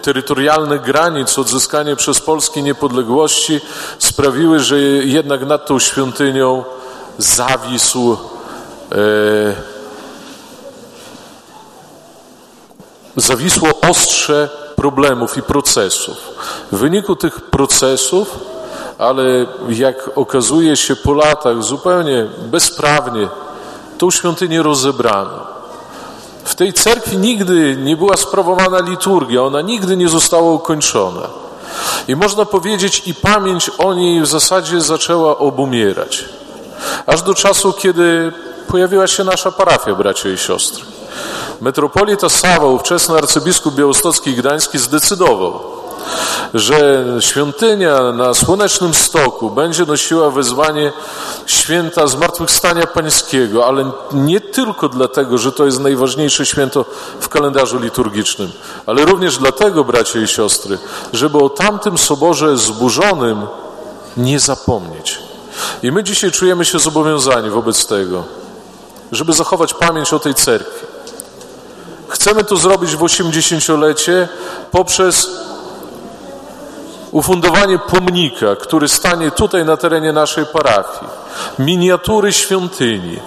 terytorialnych granic, odzyskanie przez Polskę niepodległości sprawiły, że jednak nad tą świątynią zawisł zawisło ostrze problemów i procesów. W wyniku tych procesów, ale jak okazuje się po latach zupełnie bezprawnie, tą świątynię rozebrano. W tej cerkwi nigdy nie była sprawowana liturgia, ona nigdy nie została ukończona. I można powiedzieć, i pamięć o niej w zasadzie zaczęła obumierać. Aż do czasu, kiedy pojawiła się nasza parafia, bracia i siostry. Metropolita Sawa, ówczesny arcybiskup białostocki i gdański, zdecydował, że świątynia na Słonecznym Stoku będzie nosiła wezwanie święta Zmartwychwstania Pańskiego, ale nie tylko dlatego, że to jest najważniejsze święto w kalendarzu liturgicznym, ale również dlatego, bracia i siostry, żeby o tamtym soborze zburzonym nie zapomnieć. I my dzisiaj czujemy się zobowiązani wobec tego, żeby zachować pamięć o tej cerkwi. Chcemy to zrobić w 80-lecie poprzez ufundowanie pomnika, który stanie tutaj na terenie naszej parafii. Miniatury świątyni,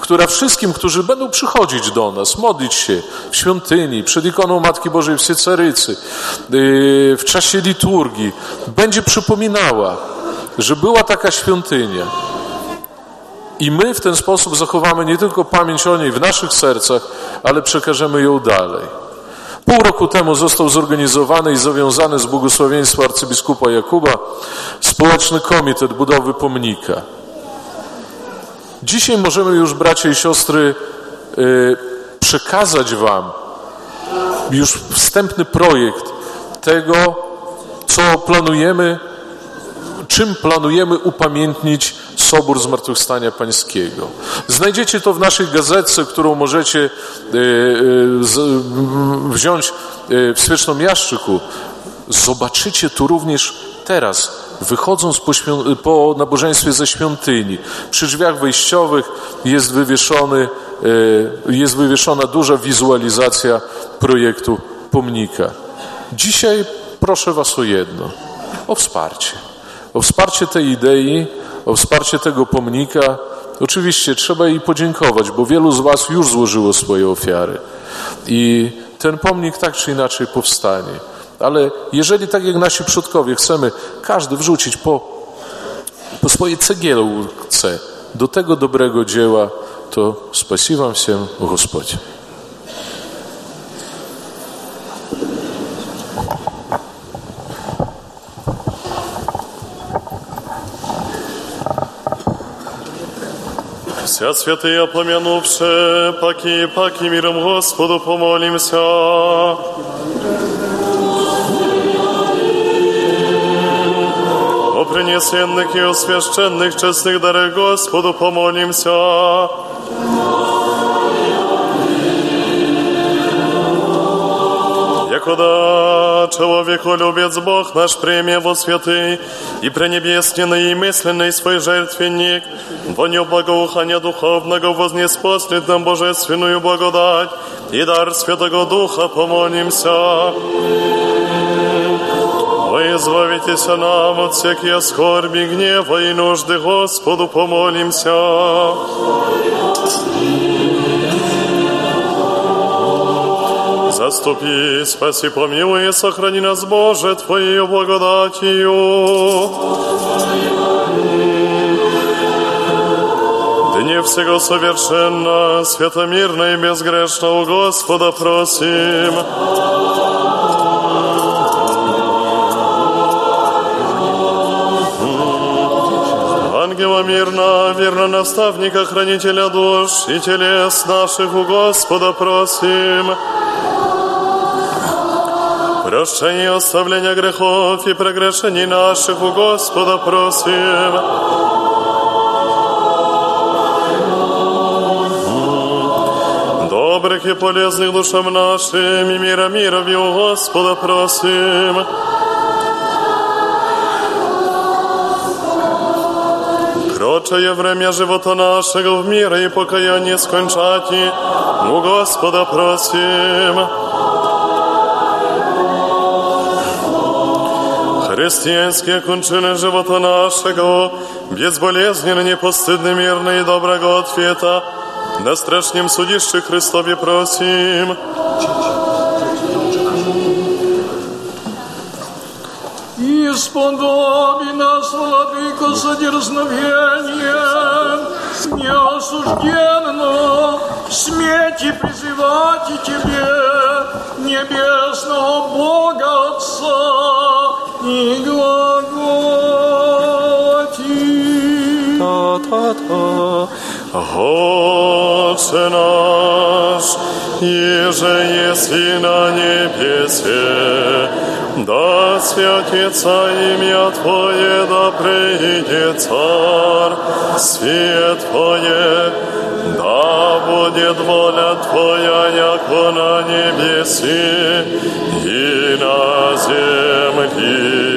która wszystkim, którzy będą przychodzić do nas, modlić się w świątyni, przed ikoną Matki Bożej w Sycerycy, yy, w czasie liturgii, będzie przypominała, że była taka świątynia. I my w ten sposób zachowamy nie tylko pamięć o niej w naszych sercach, ale przekażemy ją dalej. Pół roku temu został zorganizowany i zawiązany z błogosławieństwa arcybiskupa Jakuba społeczny komitet budowy pomnika. Dzisiaj możemy już, bracia i siostry, yy, przekazać Wam już wstępny projekt tego, co planujemy, czym planujemy upamiętnić Sobór Zmartwychwstania Pańskiego. Znajdziecie to w naszej gazetce, którą możecie e, e, wziąć e, w Świeczną Jaszczyku. Zobaczycie tu również teraz, wychodząc po, po nabożeństwie ze świątyni. Przy drzwiach wejściowych jest, wywieszony, jest wywieszona duża wizualizacja projektu pomnika. Dzisiaj proszę Was o jedno, o wsparcie o wsparcie tej idei, o wsparcie tego pomnika. Oczywiście trzeba jej podziękować, bo wielu z Was już złożyło swoje ofiary i ten pomnik tak czy inaczej powstanie. Ale jeżeli tak jak nasi przodkowie chcemy każdy wrzucić po, po swojej cegiełce do tego dobrego dzieła, to spasiwam się, Gospodzie. Вся святые помянувши, паки и паки миром Господу помолимся. О принесенных и освященных честных дарах Господу помолимся. Якода человеколюбец Бог наш премия во святый и пренебесненный и мысленный свой жертвенник, во нем благоухания духовного вознеспослит нам божественную благодать и дар Святого Духа помолимся. Избавитесь нам от всякие скорби, гнева и нужды Господу помолимся. Заступи, спаси, помилуй и сохрани нас, Боже, Твоею благодатью. Дне всего совершенно, святомирно и безгрешно у Господа просим. Ангела мирно, верно наставника, хранителя душ и телес наших у Господа просим. Прощение и оставление грехов и прогрешений наших у Господа просим. Добрых и полезных душам нашим и мира мира у Господа просим. Крочее время живота нашего в мире и покаяние скончати, у Господа просим. Христианские кончины живота нашего, безболезненно, непостыдно, мирно и доброго ответа, на страшнем судище Христове просим. Исподоби нас, Владыко, содерзновением, неосужденно, смети призывать и Тебе, небесного Бога Отца, и глаголати. Та-та-та. Отче наш, еже еси на небесе, да святится имя Твое, да придет царь, свет Твое, да будет воля Твоя, яко на небеси и на земли.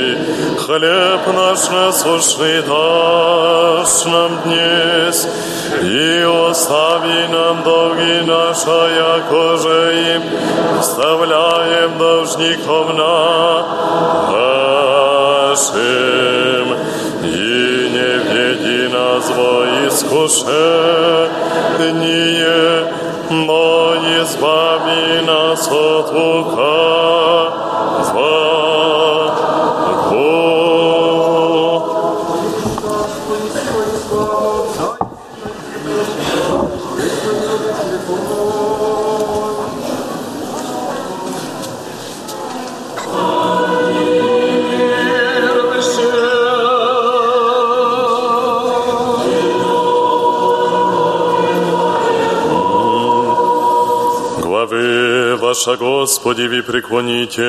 Хлеб наш насущный дашь нам днесь, и остави нам долги наши, яко же им вставляем должником нашим, и не веди нас во искушение, но избави нас от лукавого. Ваша, Господи, ви преклоните.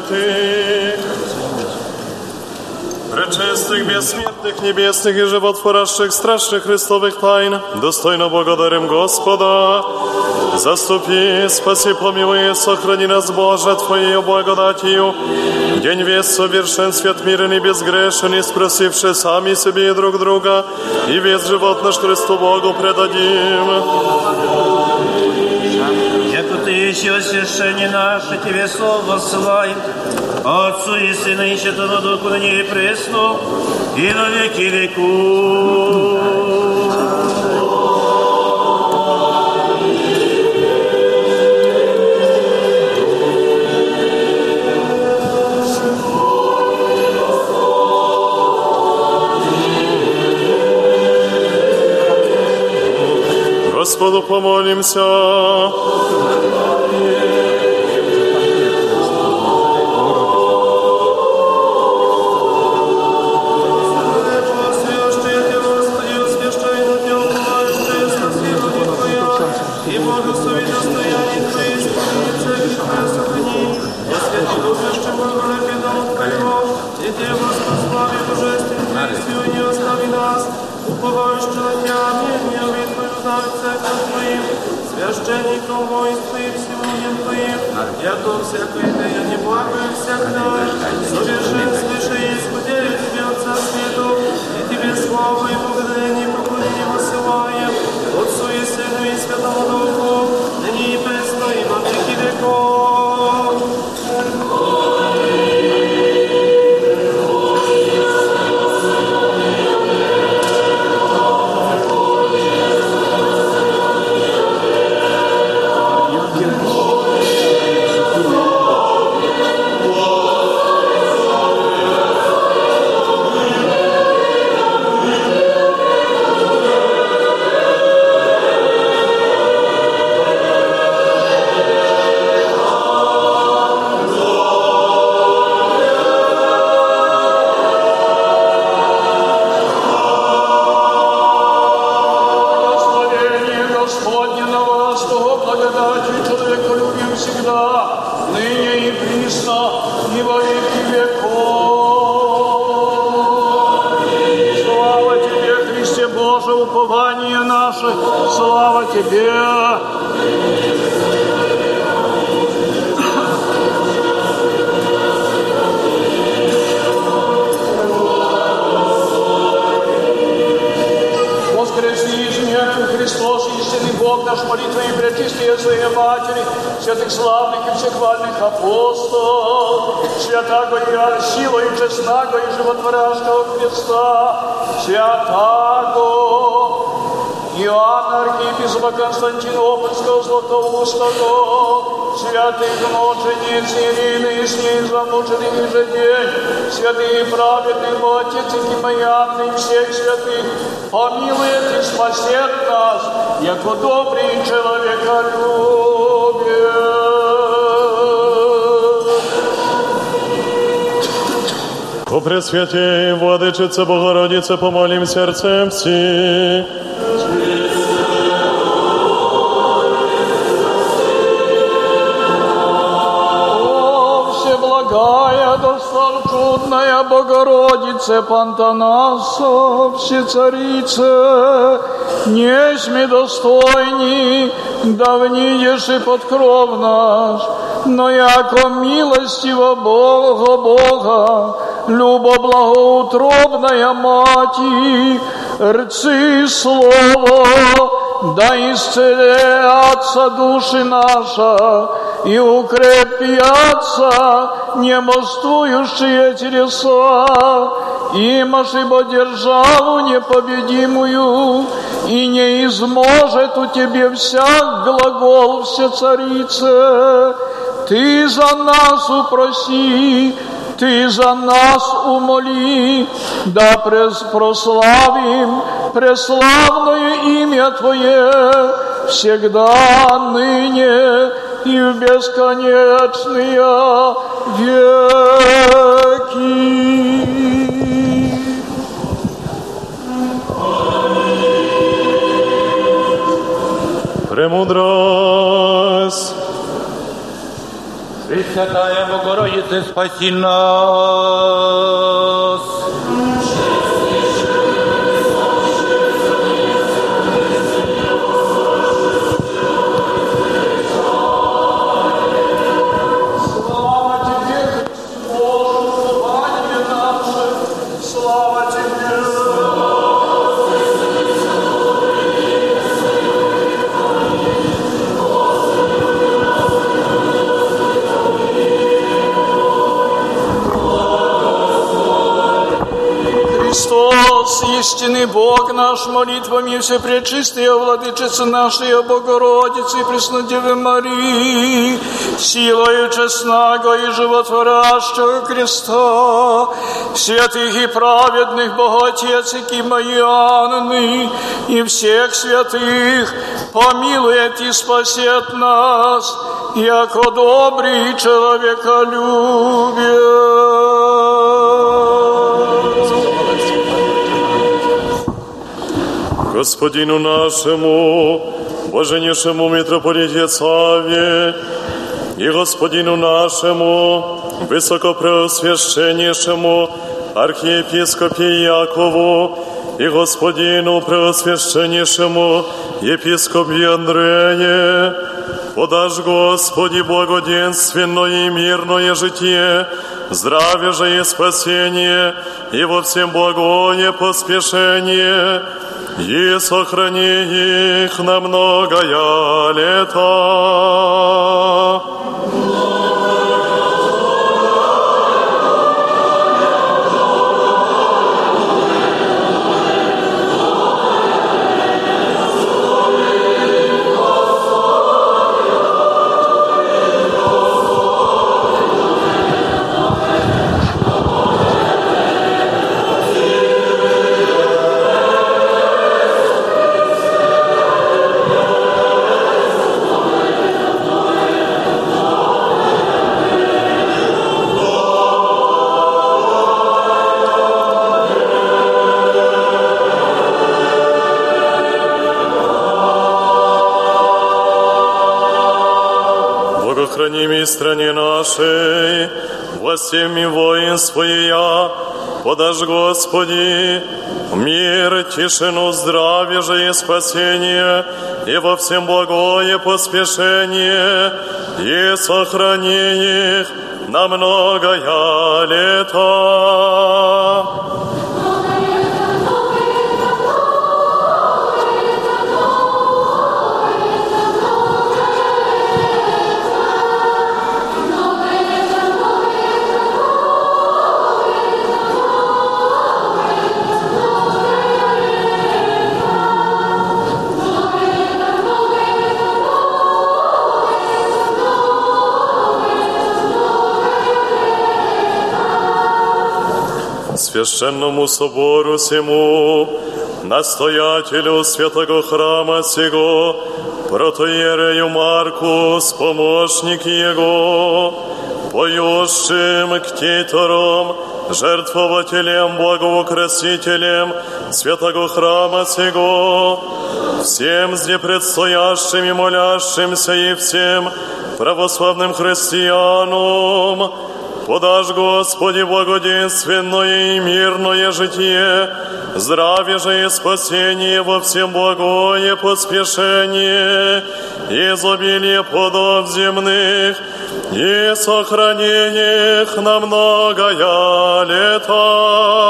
святых, пречистых, бессмертных, небесных и животворящих, страшных Христовых тайн, достойно благодарим Господа. Заступи, спаси, помилуй, сохрани нас, Боже, Твоей благодатью. День весь совершен, свет мирен и безгрешен, и спросивши сами себе и друг друга, и весь живот наш Христу Богу предадим. Яко Ты есть освящение наше, Тебе слово ссылаем, Отцу и Сына и Святому Духу, ныне и пресно, и на веки веков. Господу помолимся. священником войск Твоих, всемогим Твоим, яко всякое деяние благое всегда, совершен свыше и искудею Тебе Отца Свету, и Тебе славу и благодарение и поклонение посылаем, Отцу и Сыну и Святому Духу, ныне и пресно и во веки веков. Константинопольского Златоустого, святых мучениц Ирины и с ней замученных ежедень, святые праведных Отец и Кимаянный и всех святых, помилует и спасет нас, яко добрый человеколюбие. О Пресвятей, Владычице Богородице, помолим сердцем всі. Богородице Пантанаса, Всецарице, несме достойни, давнидешь и подкров наш, но яко милостиво Бога, Бога, любо благоутробная Мати, рцы слово, да исцелятся души наша, и укрепятся немостующие телеса, имаш ибо державу непобедимую, и не изможет у тебе всяк глагол все царице. Ты за нас упроси, ты за нас умоли, да прославим преславное имя Твое всегда, ныне и в бесконечные веки. Премудрость. Пресвятая Богородице, спаси нас. Истинный Бог наш, молитвами все пречистые Владычицы нашей, и Преснодевы Марии, силою честного и животворящего креста, святых и праведных Боготец и Кимаянны, и всех святых, помилует и спасет нас, яко добрый человеколюбие. Господину нашему, Боженейшему митрополите Саве, и Господину нашему, Высокопреосвященнейшему архиепископе Якову, и Господину Преосвященнейшему епископе Андрея, подашь, Господи, благоденственное и мирное житие, здравие же и спасение, и во всем благое поспешение, и сохрани их на многое лето. Богохранимой стране нашей, во всеми воинство я, подашь, Господи, мир, тишину, здравие же и спасение, и во всем благое поспешение, и сохрани их на многое лето. Священному собору всему, настоятелю святого храма сего, протоиерею Маркус, помощник его, поющим ктитором, жертвователем, благоукрасителем святого храма сего, всем здесь предстоящим и молящимся и всем православным христианам, Подашь, Господи, благоденственное и мирное житие, здравие же и спасение во всем благое поспешение, изобилие плодов земных и сохранение их на многое лето.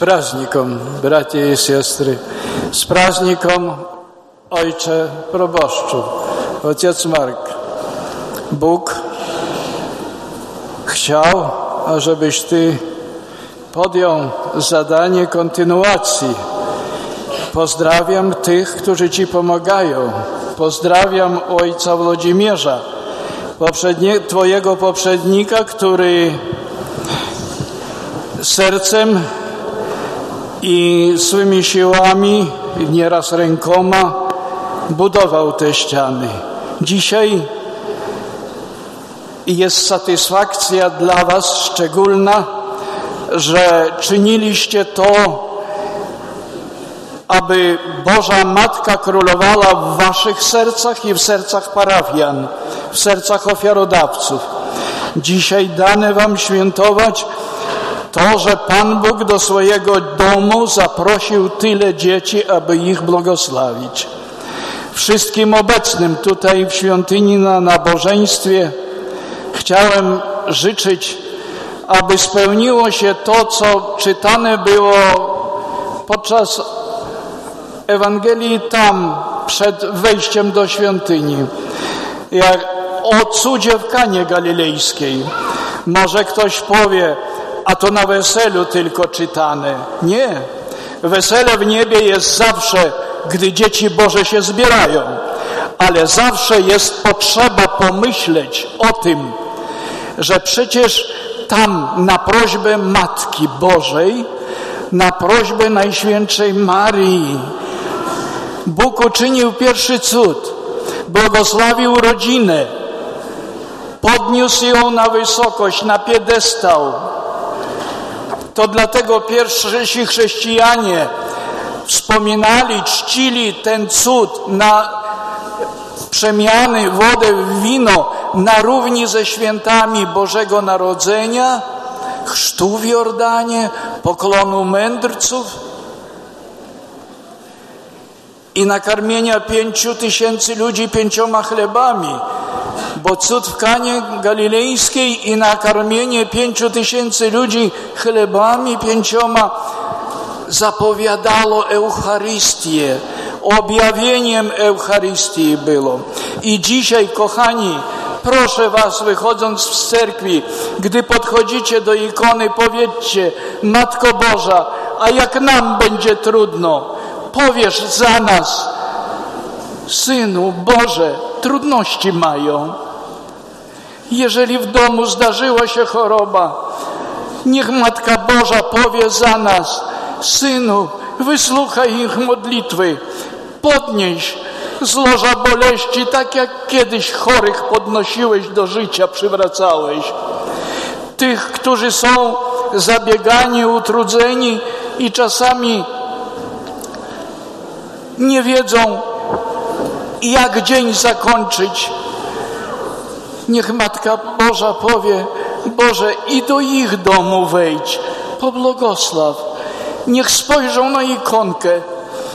Z prazdnikom, bracie i siostry, z prazdnikom Ojcze proboszczu, Ojciec Mark. Bóg chciał, ażebyś Ty podjął zadanie kontynuacji. Pozdrawiam tych, którzy Ci pomagają. Pozdrawiam Ojca Włodzimierza, poprzednie, Twojego poprzednika, który sercem i swymi siłami, nieraz rękoma, budował te ściany. Dzisiaj jest satysfakcja dla Was szczególna, że czyniliście to, aby Boża Matka królowała w Waszych sercach i w sercach parafian, w sercach ofiarodawców. Dzisiaj dane Wam świętować to, że Pan Bóg do swojego domu zaprosił tyle dzieci, aby ich błogosławić. Wszystkim obecnym tutaj w świątyni na nabożeństwie chciałem życzyć, aby spełniło się to, co czytane było podczas Ewangelii tam, przed wejściem do świątyni. Jak o cudzie w Kanie Galilejskiej. Może ktoś powie, a to na weselu tylko czytane. Nie. Wesele w niebie jest zawsze, gdy dzieci Boże się zbierają, ale zawsze jest potrzeba pomyśleć o tym, że przecież tam na prośbę Matki Bożej, na prośbę Najświętszej Marii, Bóg uczynił pierwszy cud, błogosławił rodzinę, podniósł ją na wysokość, na piedestał, to dlatego pierwsi chrześcijanie wspominali, czcili ten cud na przemiany wodę w wino na równi ze świętami Bożego Narodzenia, chrztu w Jordanie, poklonu mędrców i nakarmienia pięciu tysięcy ludzi pięcioma chlebami, bo cud w Kanie Galilejskiej i nakarmienie pięciu tysięcy ludzi chlebami pięcioma zapowiadało Eucharystię, objawieniem Eucharystii było. I dzisiaj, kochani, proszę Was, wychodząc z cerkwi, gdy podchodzicie do ikony, powiedzcie, Matko Boża, a jak nam będzie trudno, powiesz za nas, Synu Boże, trudności mają. Jeżeli w domu zdarzyła się choroba, niech Matka Boża powie za nas, Synu, wysłuchaj ich modlitwy, podnieś z łoża boleści, tak jak kiedyś chorych podnosiłeś do życia, przywracałeś. Tych, którzy są zabiegani, utrudzeni i czasami nie wiedzą, jak dzień zakończyć. Niech Matka Boża powie, Boże, i do ich domu wejdź, pobłogosław. Niech spojrzą na ikonkę,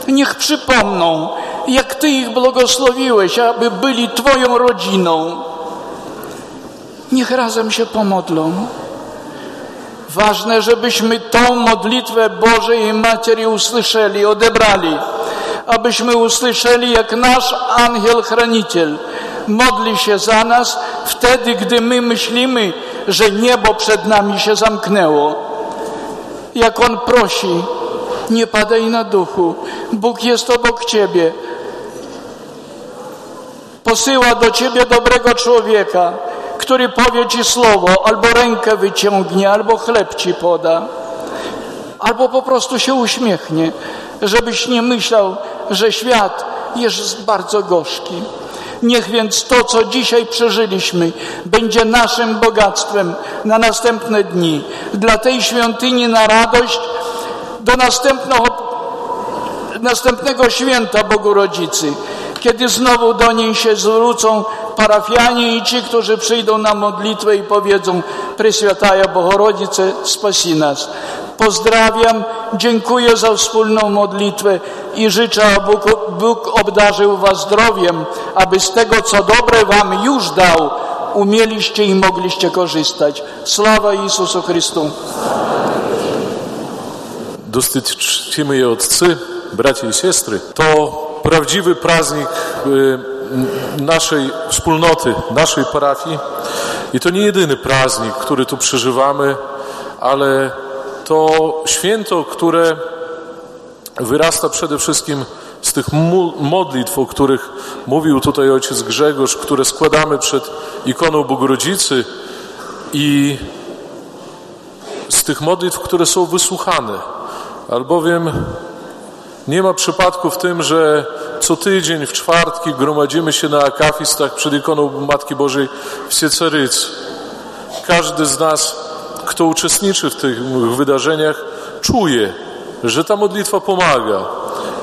niech przypomną, jak Ty ich błogosławiłeś, aby byli Twoją rodziną. Niech razem się pomodlą. Ważne, żebyśmy tą modlitwę Bożej Materi usłyszeli, odebrali. Abyśmy usłyszeli, jak nasz angiel chraniciel modli się za nas wtedy, gdy my myślimy, że niebo przed nami się zamknęło. Jak on prosi, nie padaj na duchu. Bóg jest obok ciebie. Posyła do ciebie dobrego człowieka, który powie ci słowo, albo rękę wyciągnie, albo chleb ci poda, albo po prostu się uśmiechnie, żebyś nie myślał, że świat jest bardzo gorzki. Niech więc to, co dzisiaj przeżyliśmy, będzie naszym bogactwem na następne dni. Dla tej świątyni na radość do następnego, święta Bogu Rodzicy, kiedy znowu do niej się zwrócą parafianie i ci, którzy przyjdą na modlitwę i powiedzą Preswiataja Bohorodzice, spasi nas. Pozdrawiam, dziękuję za wspólną modlitwę i życzę, aby Bóg, obdarzył Was zdrowiem, aby z tego, co dobre Wam już dał, umieliście i mogliście korzystać. Sława Jezusu Chrystu. Dosyć czcimy je Otcy, bracia i siostry. To prawdziwy praznik y, naszej wspólnoty, naszej parafii. I to nie jedyny praznik, który tu przeżywamy, ale to święto, które wyrasta przede wszystkim z tych modlitw, o których mówił tutaj ojciec Grzegorz, które składamy przed ikoną Bogorodzicy i z tych modlitw, które są wysłuchane. Albowiem nie ma przypadku w tym, że co tydzień w czwartki gromadzimy się na akafistach przed ikoną Matki Bożej w Sieceryc. Każdy z nas, kto uczestniczy w tych wydarzeniach, czuje, że ta modlitwa pomaga,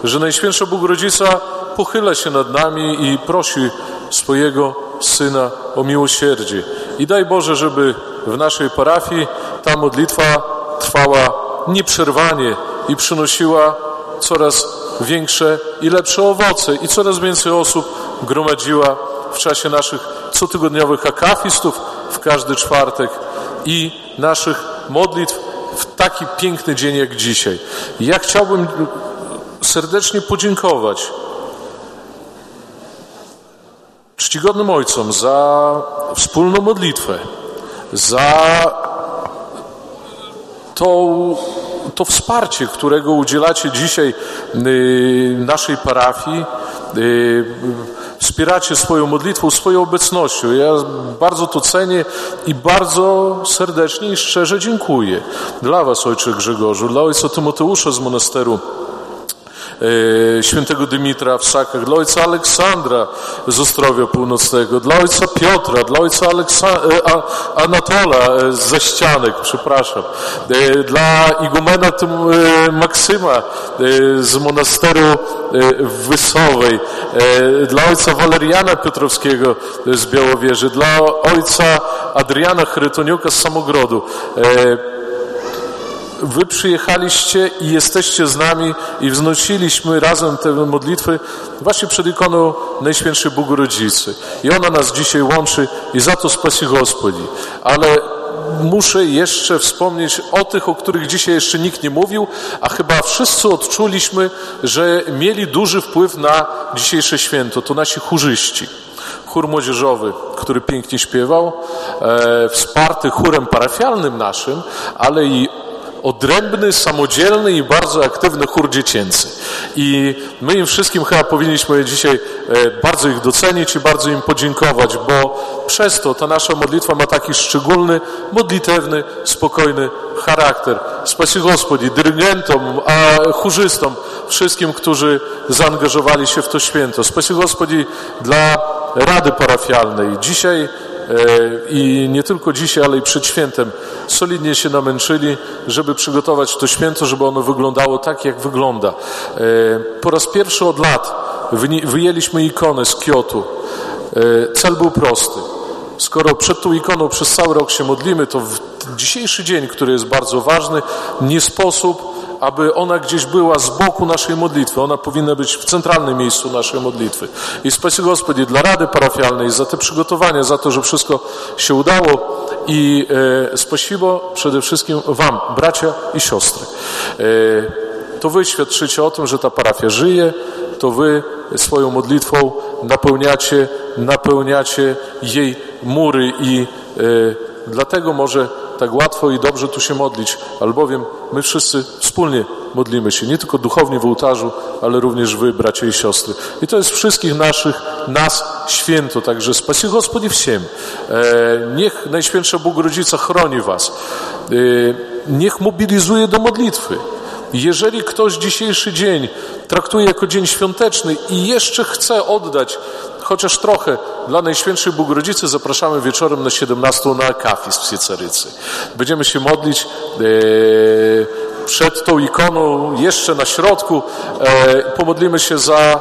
że Najświętsza Bóg-Rodzica pochyla się nad nami i prosi swojego Syna o miłosierdzie. I daj Boże, żeby w naszej parafii ta modlitwa trwała nieprzerwanie i przynosiła coraz większe i lepsze owoce i coraz więcej osób gromadziła w czasie naszych cotygodniowych akafistów w każdy czwartek i naszych modlitw w taki piękny dzień jak dzisiaj. Ja chciałbym serdecznie podziękować czcigodnym ojcom za wspólną modlitwę, za tą to wsparcie, którego udzielacie dzisiaj y, naszej parafii, y, wspieracie swoją modlitwą, swoją obecnością. Ja bardzo to cenię i bardzo serdecznie i szczerze dziękuję dla Was, Ojcze Grzegorzu, dla Ojca Tymoteusza z monasteru świętego Dymitra w Sakach, dla ojca Aleksandra z Ostrowia Północnego, dla ojca Piotra, dla ojca Aleksa e, Anatola e, z Zaścianek, przepraszam, e, dla igumena e, Maksyma e, z monasteru e, w Wysowej, e, dla ojca Waleriana Piotrowskiego z Białowieży, dla ojca Adriana Chrytoniuka z Samogrodu. Wy przyjechaliście i jesteście z nami i wznosiliśmy razem te modlitwy właśnie przed ikoną Najświętszej Bogorodzicy. I ona nas dzisiaj łączy i za to spasi Gospodzi. Ale muszę jeszcze wspomnieć o tych, o których dzisiaj jeszcze nikt nie mówił, a chyba wszyscy odczuliśmy, że mieli duży wpływ na dzisiejsze święto. To nasi chórzyści chór młodzieżowy, który pięknie śpiewał, e, wsparty chórem parafialnym naszym, ale i odrębny, samodzielny i bardzo aktywny chór dziecięcy. I my im wszystkim chyba powinniśmy dzisiaj e, bardzo ich docenić i bardzo im podziękować, bo przez to ta nasza modlitwa ma taki szczególny, modlitewny, spokojny charakter. Spasi Gospodzi, dyrygentom, a chórzystom, wszystkim, którzy zaangażowali się w to święto. Spasi Gospodzi dla Rady Parafialnej. Dzisiaj i nie tylko dzisiaj, ale i przed świętem solidnie się namęczyli, żeby przygotować to święto, żeby ono wyglądało tak, jak wygląda. Po raz pierwszy od lat wyjęliśmy ikonę z Kiotu. Cel był prosty. Skoro przed tą ikoną przez cały rok się modlimy, to dzisiejszy dzień, który jest bardzo ważny, nie sposób aby ona gdzieś była z boku naszej modlitwy. Ona powinna być w centralnym miejscu naszej modlitwy. I spasi Gospodzie dla Rady Parafialnej za te przygotowania, za to, że wszystko się udało i e, spasibo przede wszystkim Wam, bracia i siostry. E, to Wy świadczycie o tym, że ta parafia żyje, to Wy swoją modlitwą napełniacie, napełniacie jej mury i e, dlatego może tak łatwo i dobrze tu się modlić, albowiem my wszyscy wspólnie modlimy się, nie tylko duchowni w ołtarzu, ale również wy, bracia i siostry. I to jest wszystkich naszych, nas święto, także spasie Gospodzie wsiem. E, niech Najświętsza Bóg Rodzica chroni was. E, niech mobilizuje do modlitwy. Jeżeli ktoś dzisiejszy dzień traktuje jako dzień świąteczny i jeszcze chce oddać chociaż trochę dla Najświętszej Bóg zapraszamy wieczorem na 17 na Akafis w Siecarycy. Będziemy się modlić e, przed tą ikoną, jeszcze na środku. E, pomodlimy się za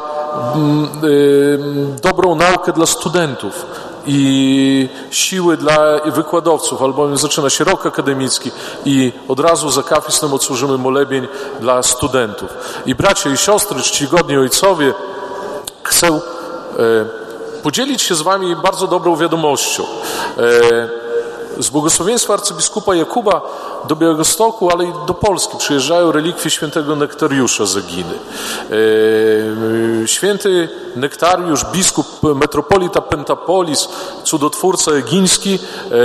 mm, e, dobrą naukę dla studentów i siły dla wykładowców, albowiem zaczyna się rok akademicki i od razu za kafisem odsłużymy molebień dla studentów. I bracia i siostry, czcigodni ojcowie, chcę e, podzielić się z wami bardzo dobrą wiadomością. E, z błogosławieństwa arcybiskupa Jakuba do Białegostoku, ale i do Polski przyjeżdżają relikwie świętego Nektariusza z Eginy. E, święty Nektariusz, biskup metropolita Pentapolis, cudotwórca egiński, e,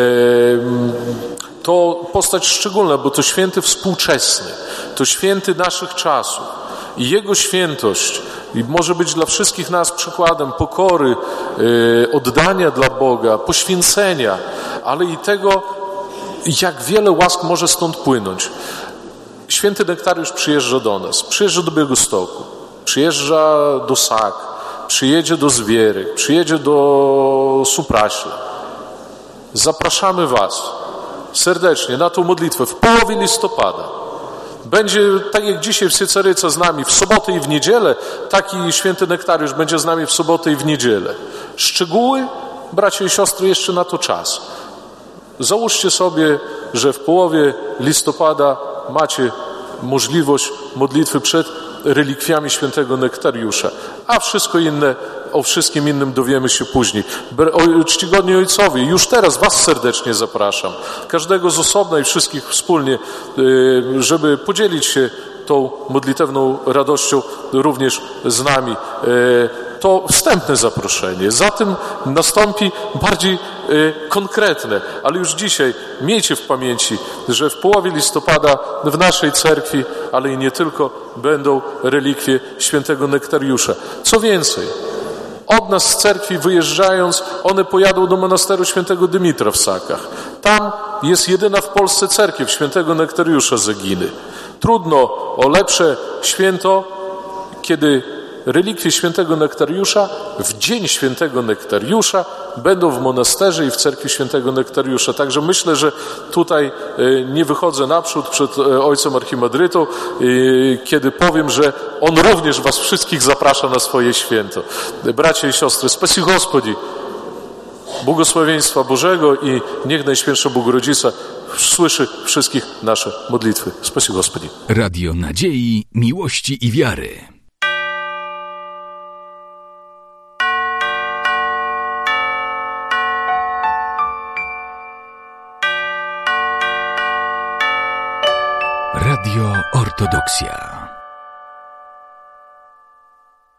to postać szczególna, bo to święty współczesny, to święty naszych czasów. Jego świętość może być dla wszystkich nas przykładem pokory, yy, oddania dla Boga, poświęcenia, ale i tego, jak wiele łask może stąd płynąć. Święty Nektariusz przyjeżdża do nas, przyjeżdża do Białegostoku, przyjeżdża do Sak, przyjedzie do Zwiery, przyjedzie do Supraśla. Zapraszamy Was serdecznie na tą modlitwę w połowie listopada. Będzie tak jak dzisiaj w Syceryce z nami w sobotę i w niedzielę, taki święty Nektariusz będzie z nami w sobotę i w niedzielę. Szczegóły, bracia i siostry, jeszcze na to czas. Załóżcie sobie, że w połowie listopada macie możliwość modlitwy przed relikwiami świętego Nektariusza, a wszystko inne, o wszystkim innym dowiemy się później. Czcigodni ojcowie, już teraz Was serdecznie zapraszam, każdego z osobna i wszystkich wspólnie, y, żeby podzielić się tą modlitewną radością również z nami. Y, to wstępne zaproszenie. Za tym nastąpi bardziej y, konkretne, ale już dzisiaj miejcie w pamięci, że w połowie listopada w naszej cerkwi, ale i nie tylko, będą relikwie świętego Nektariusza. Co więcej, od nas z cerkwi wyjeżdżając, one pojadą do monasteru świętego Dymitra w Sakach. Tam jest jedyna w Polsce cerkiew świętego Nektariusza z Eginy. Trudno o lepsze święto kiedy relikwie świętego Nektariusza w dzień świętego Nektariusza będą w monasterze i w cerkwi świętego Nektariusza. Także myślę, że tutaj e, nie wychodzę naprzód przed e, ojcem archimandrytą, e, kiedy powiem, że on również was wszystkich zaprasza na swoje święto. Bracia i siostry, spasi Gospodzi, błogosławieństwa Bożego i niech Najświętsza Bogorodzica słyszy wszystkich nasze modlitwy. Spasi Gospodzi. Radio Nadziei, Miłości i Wiary. Radio Ortodoksja.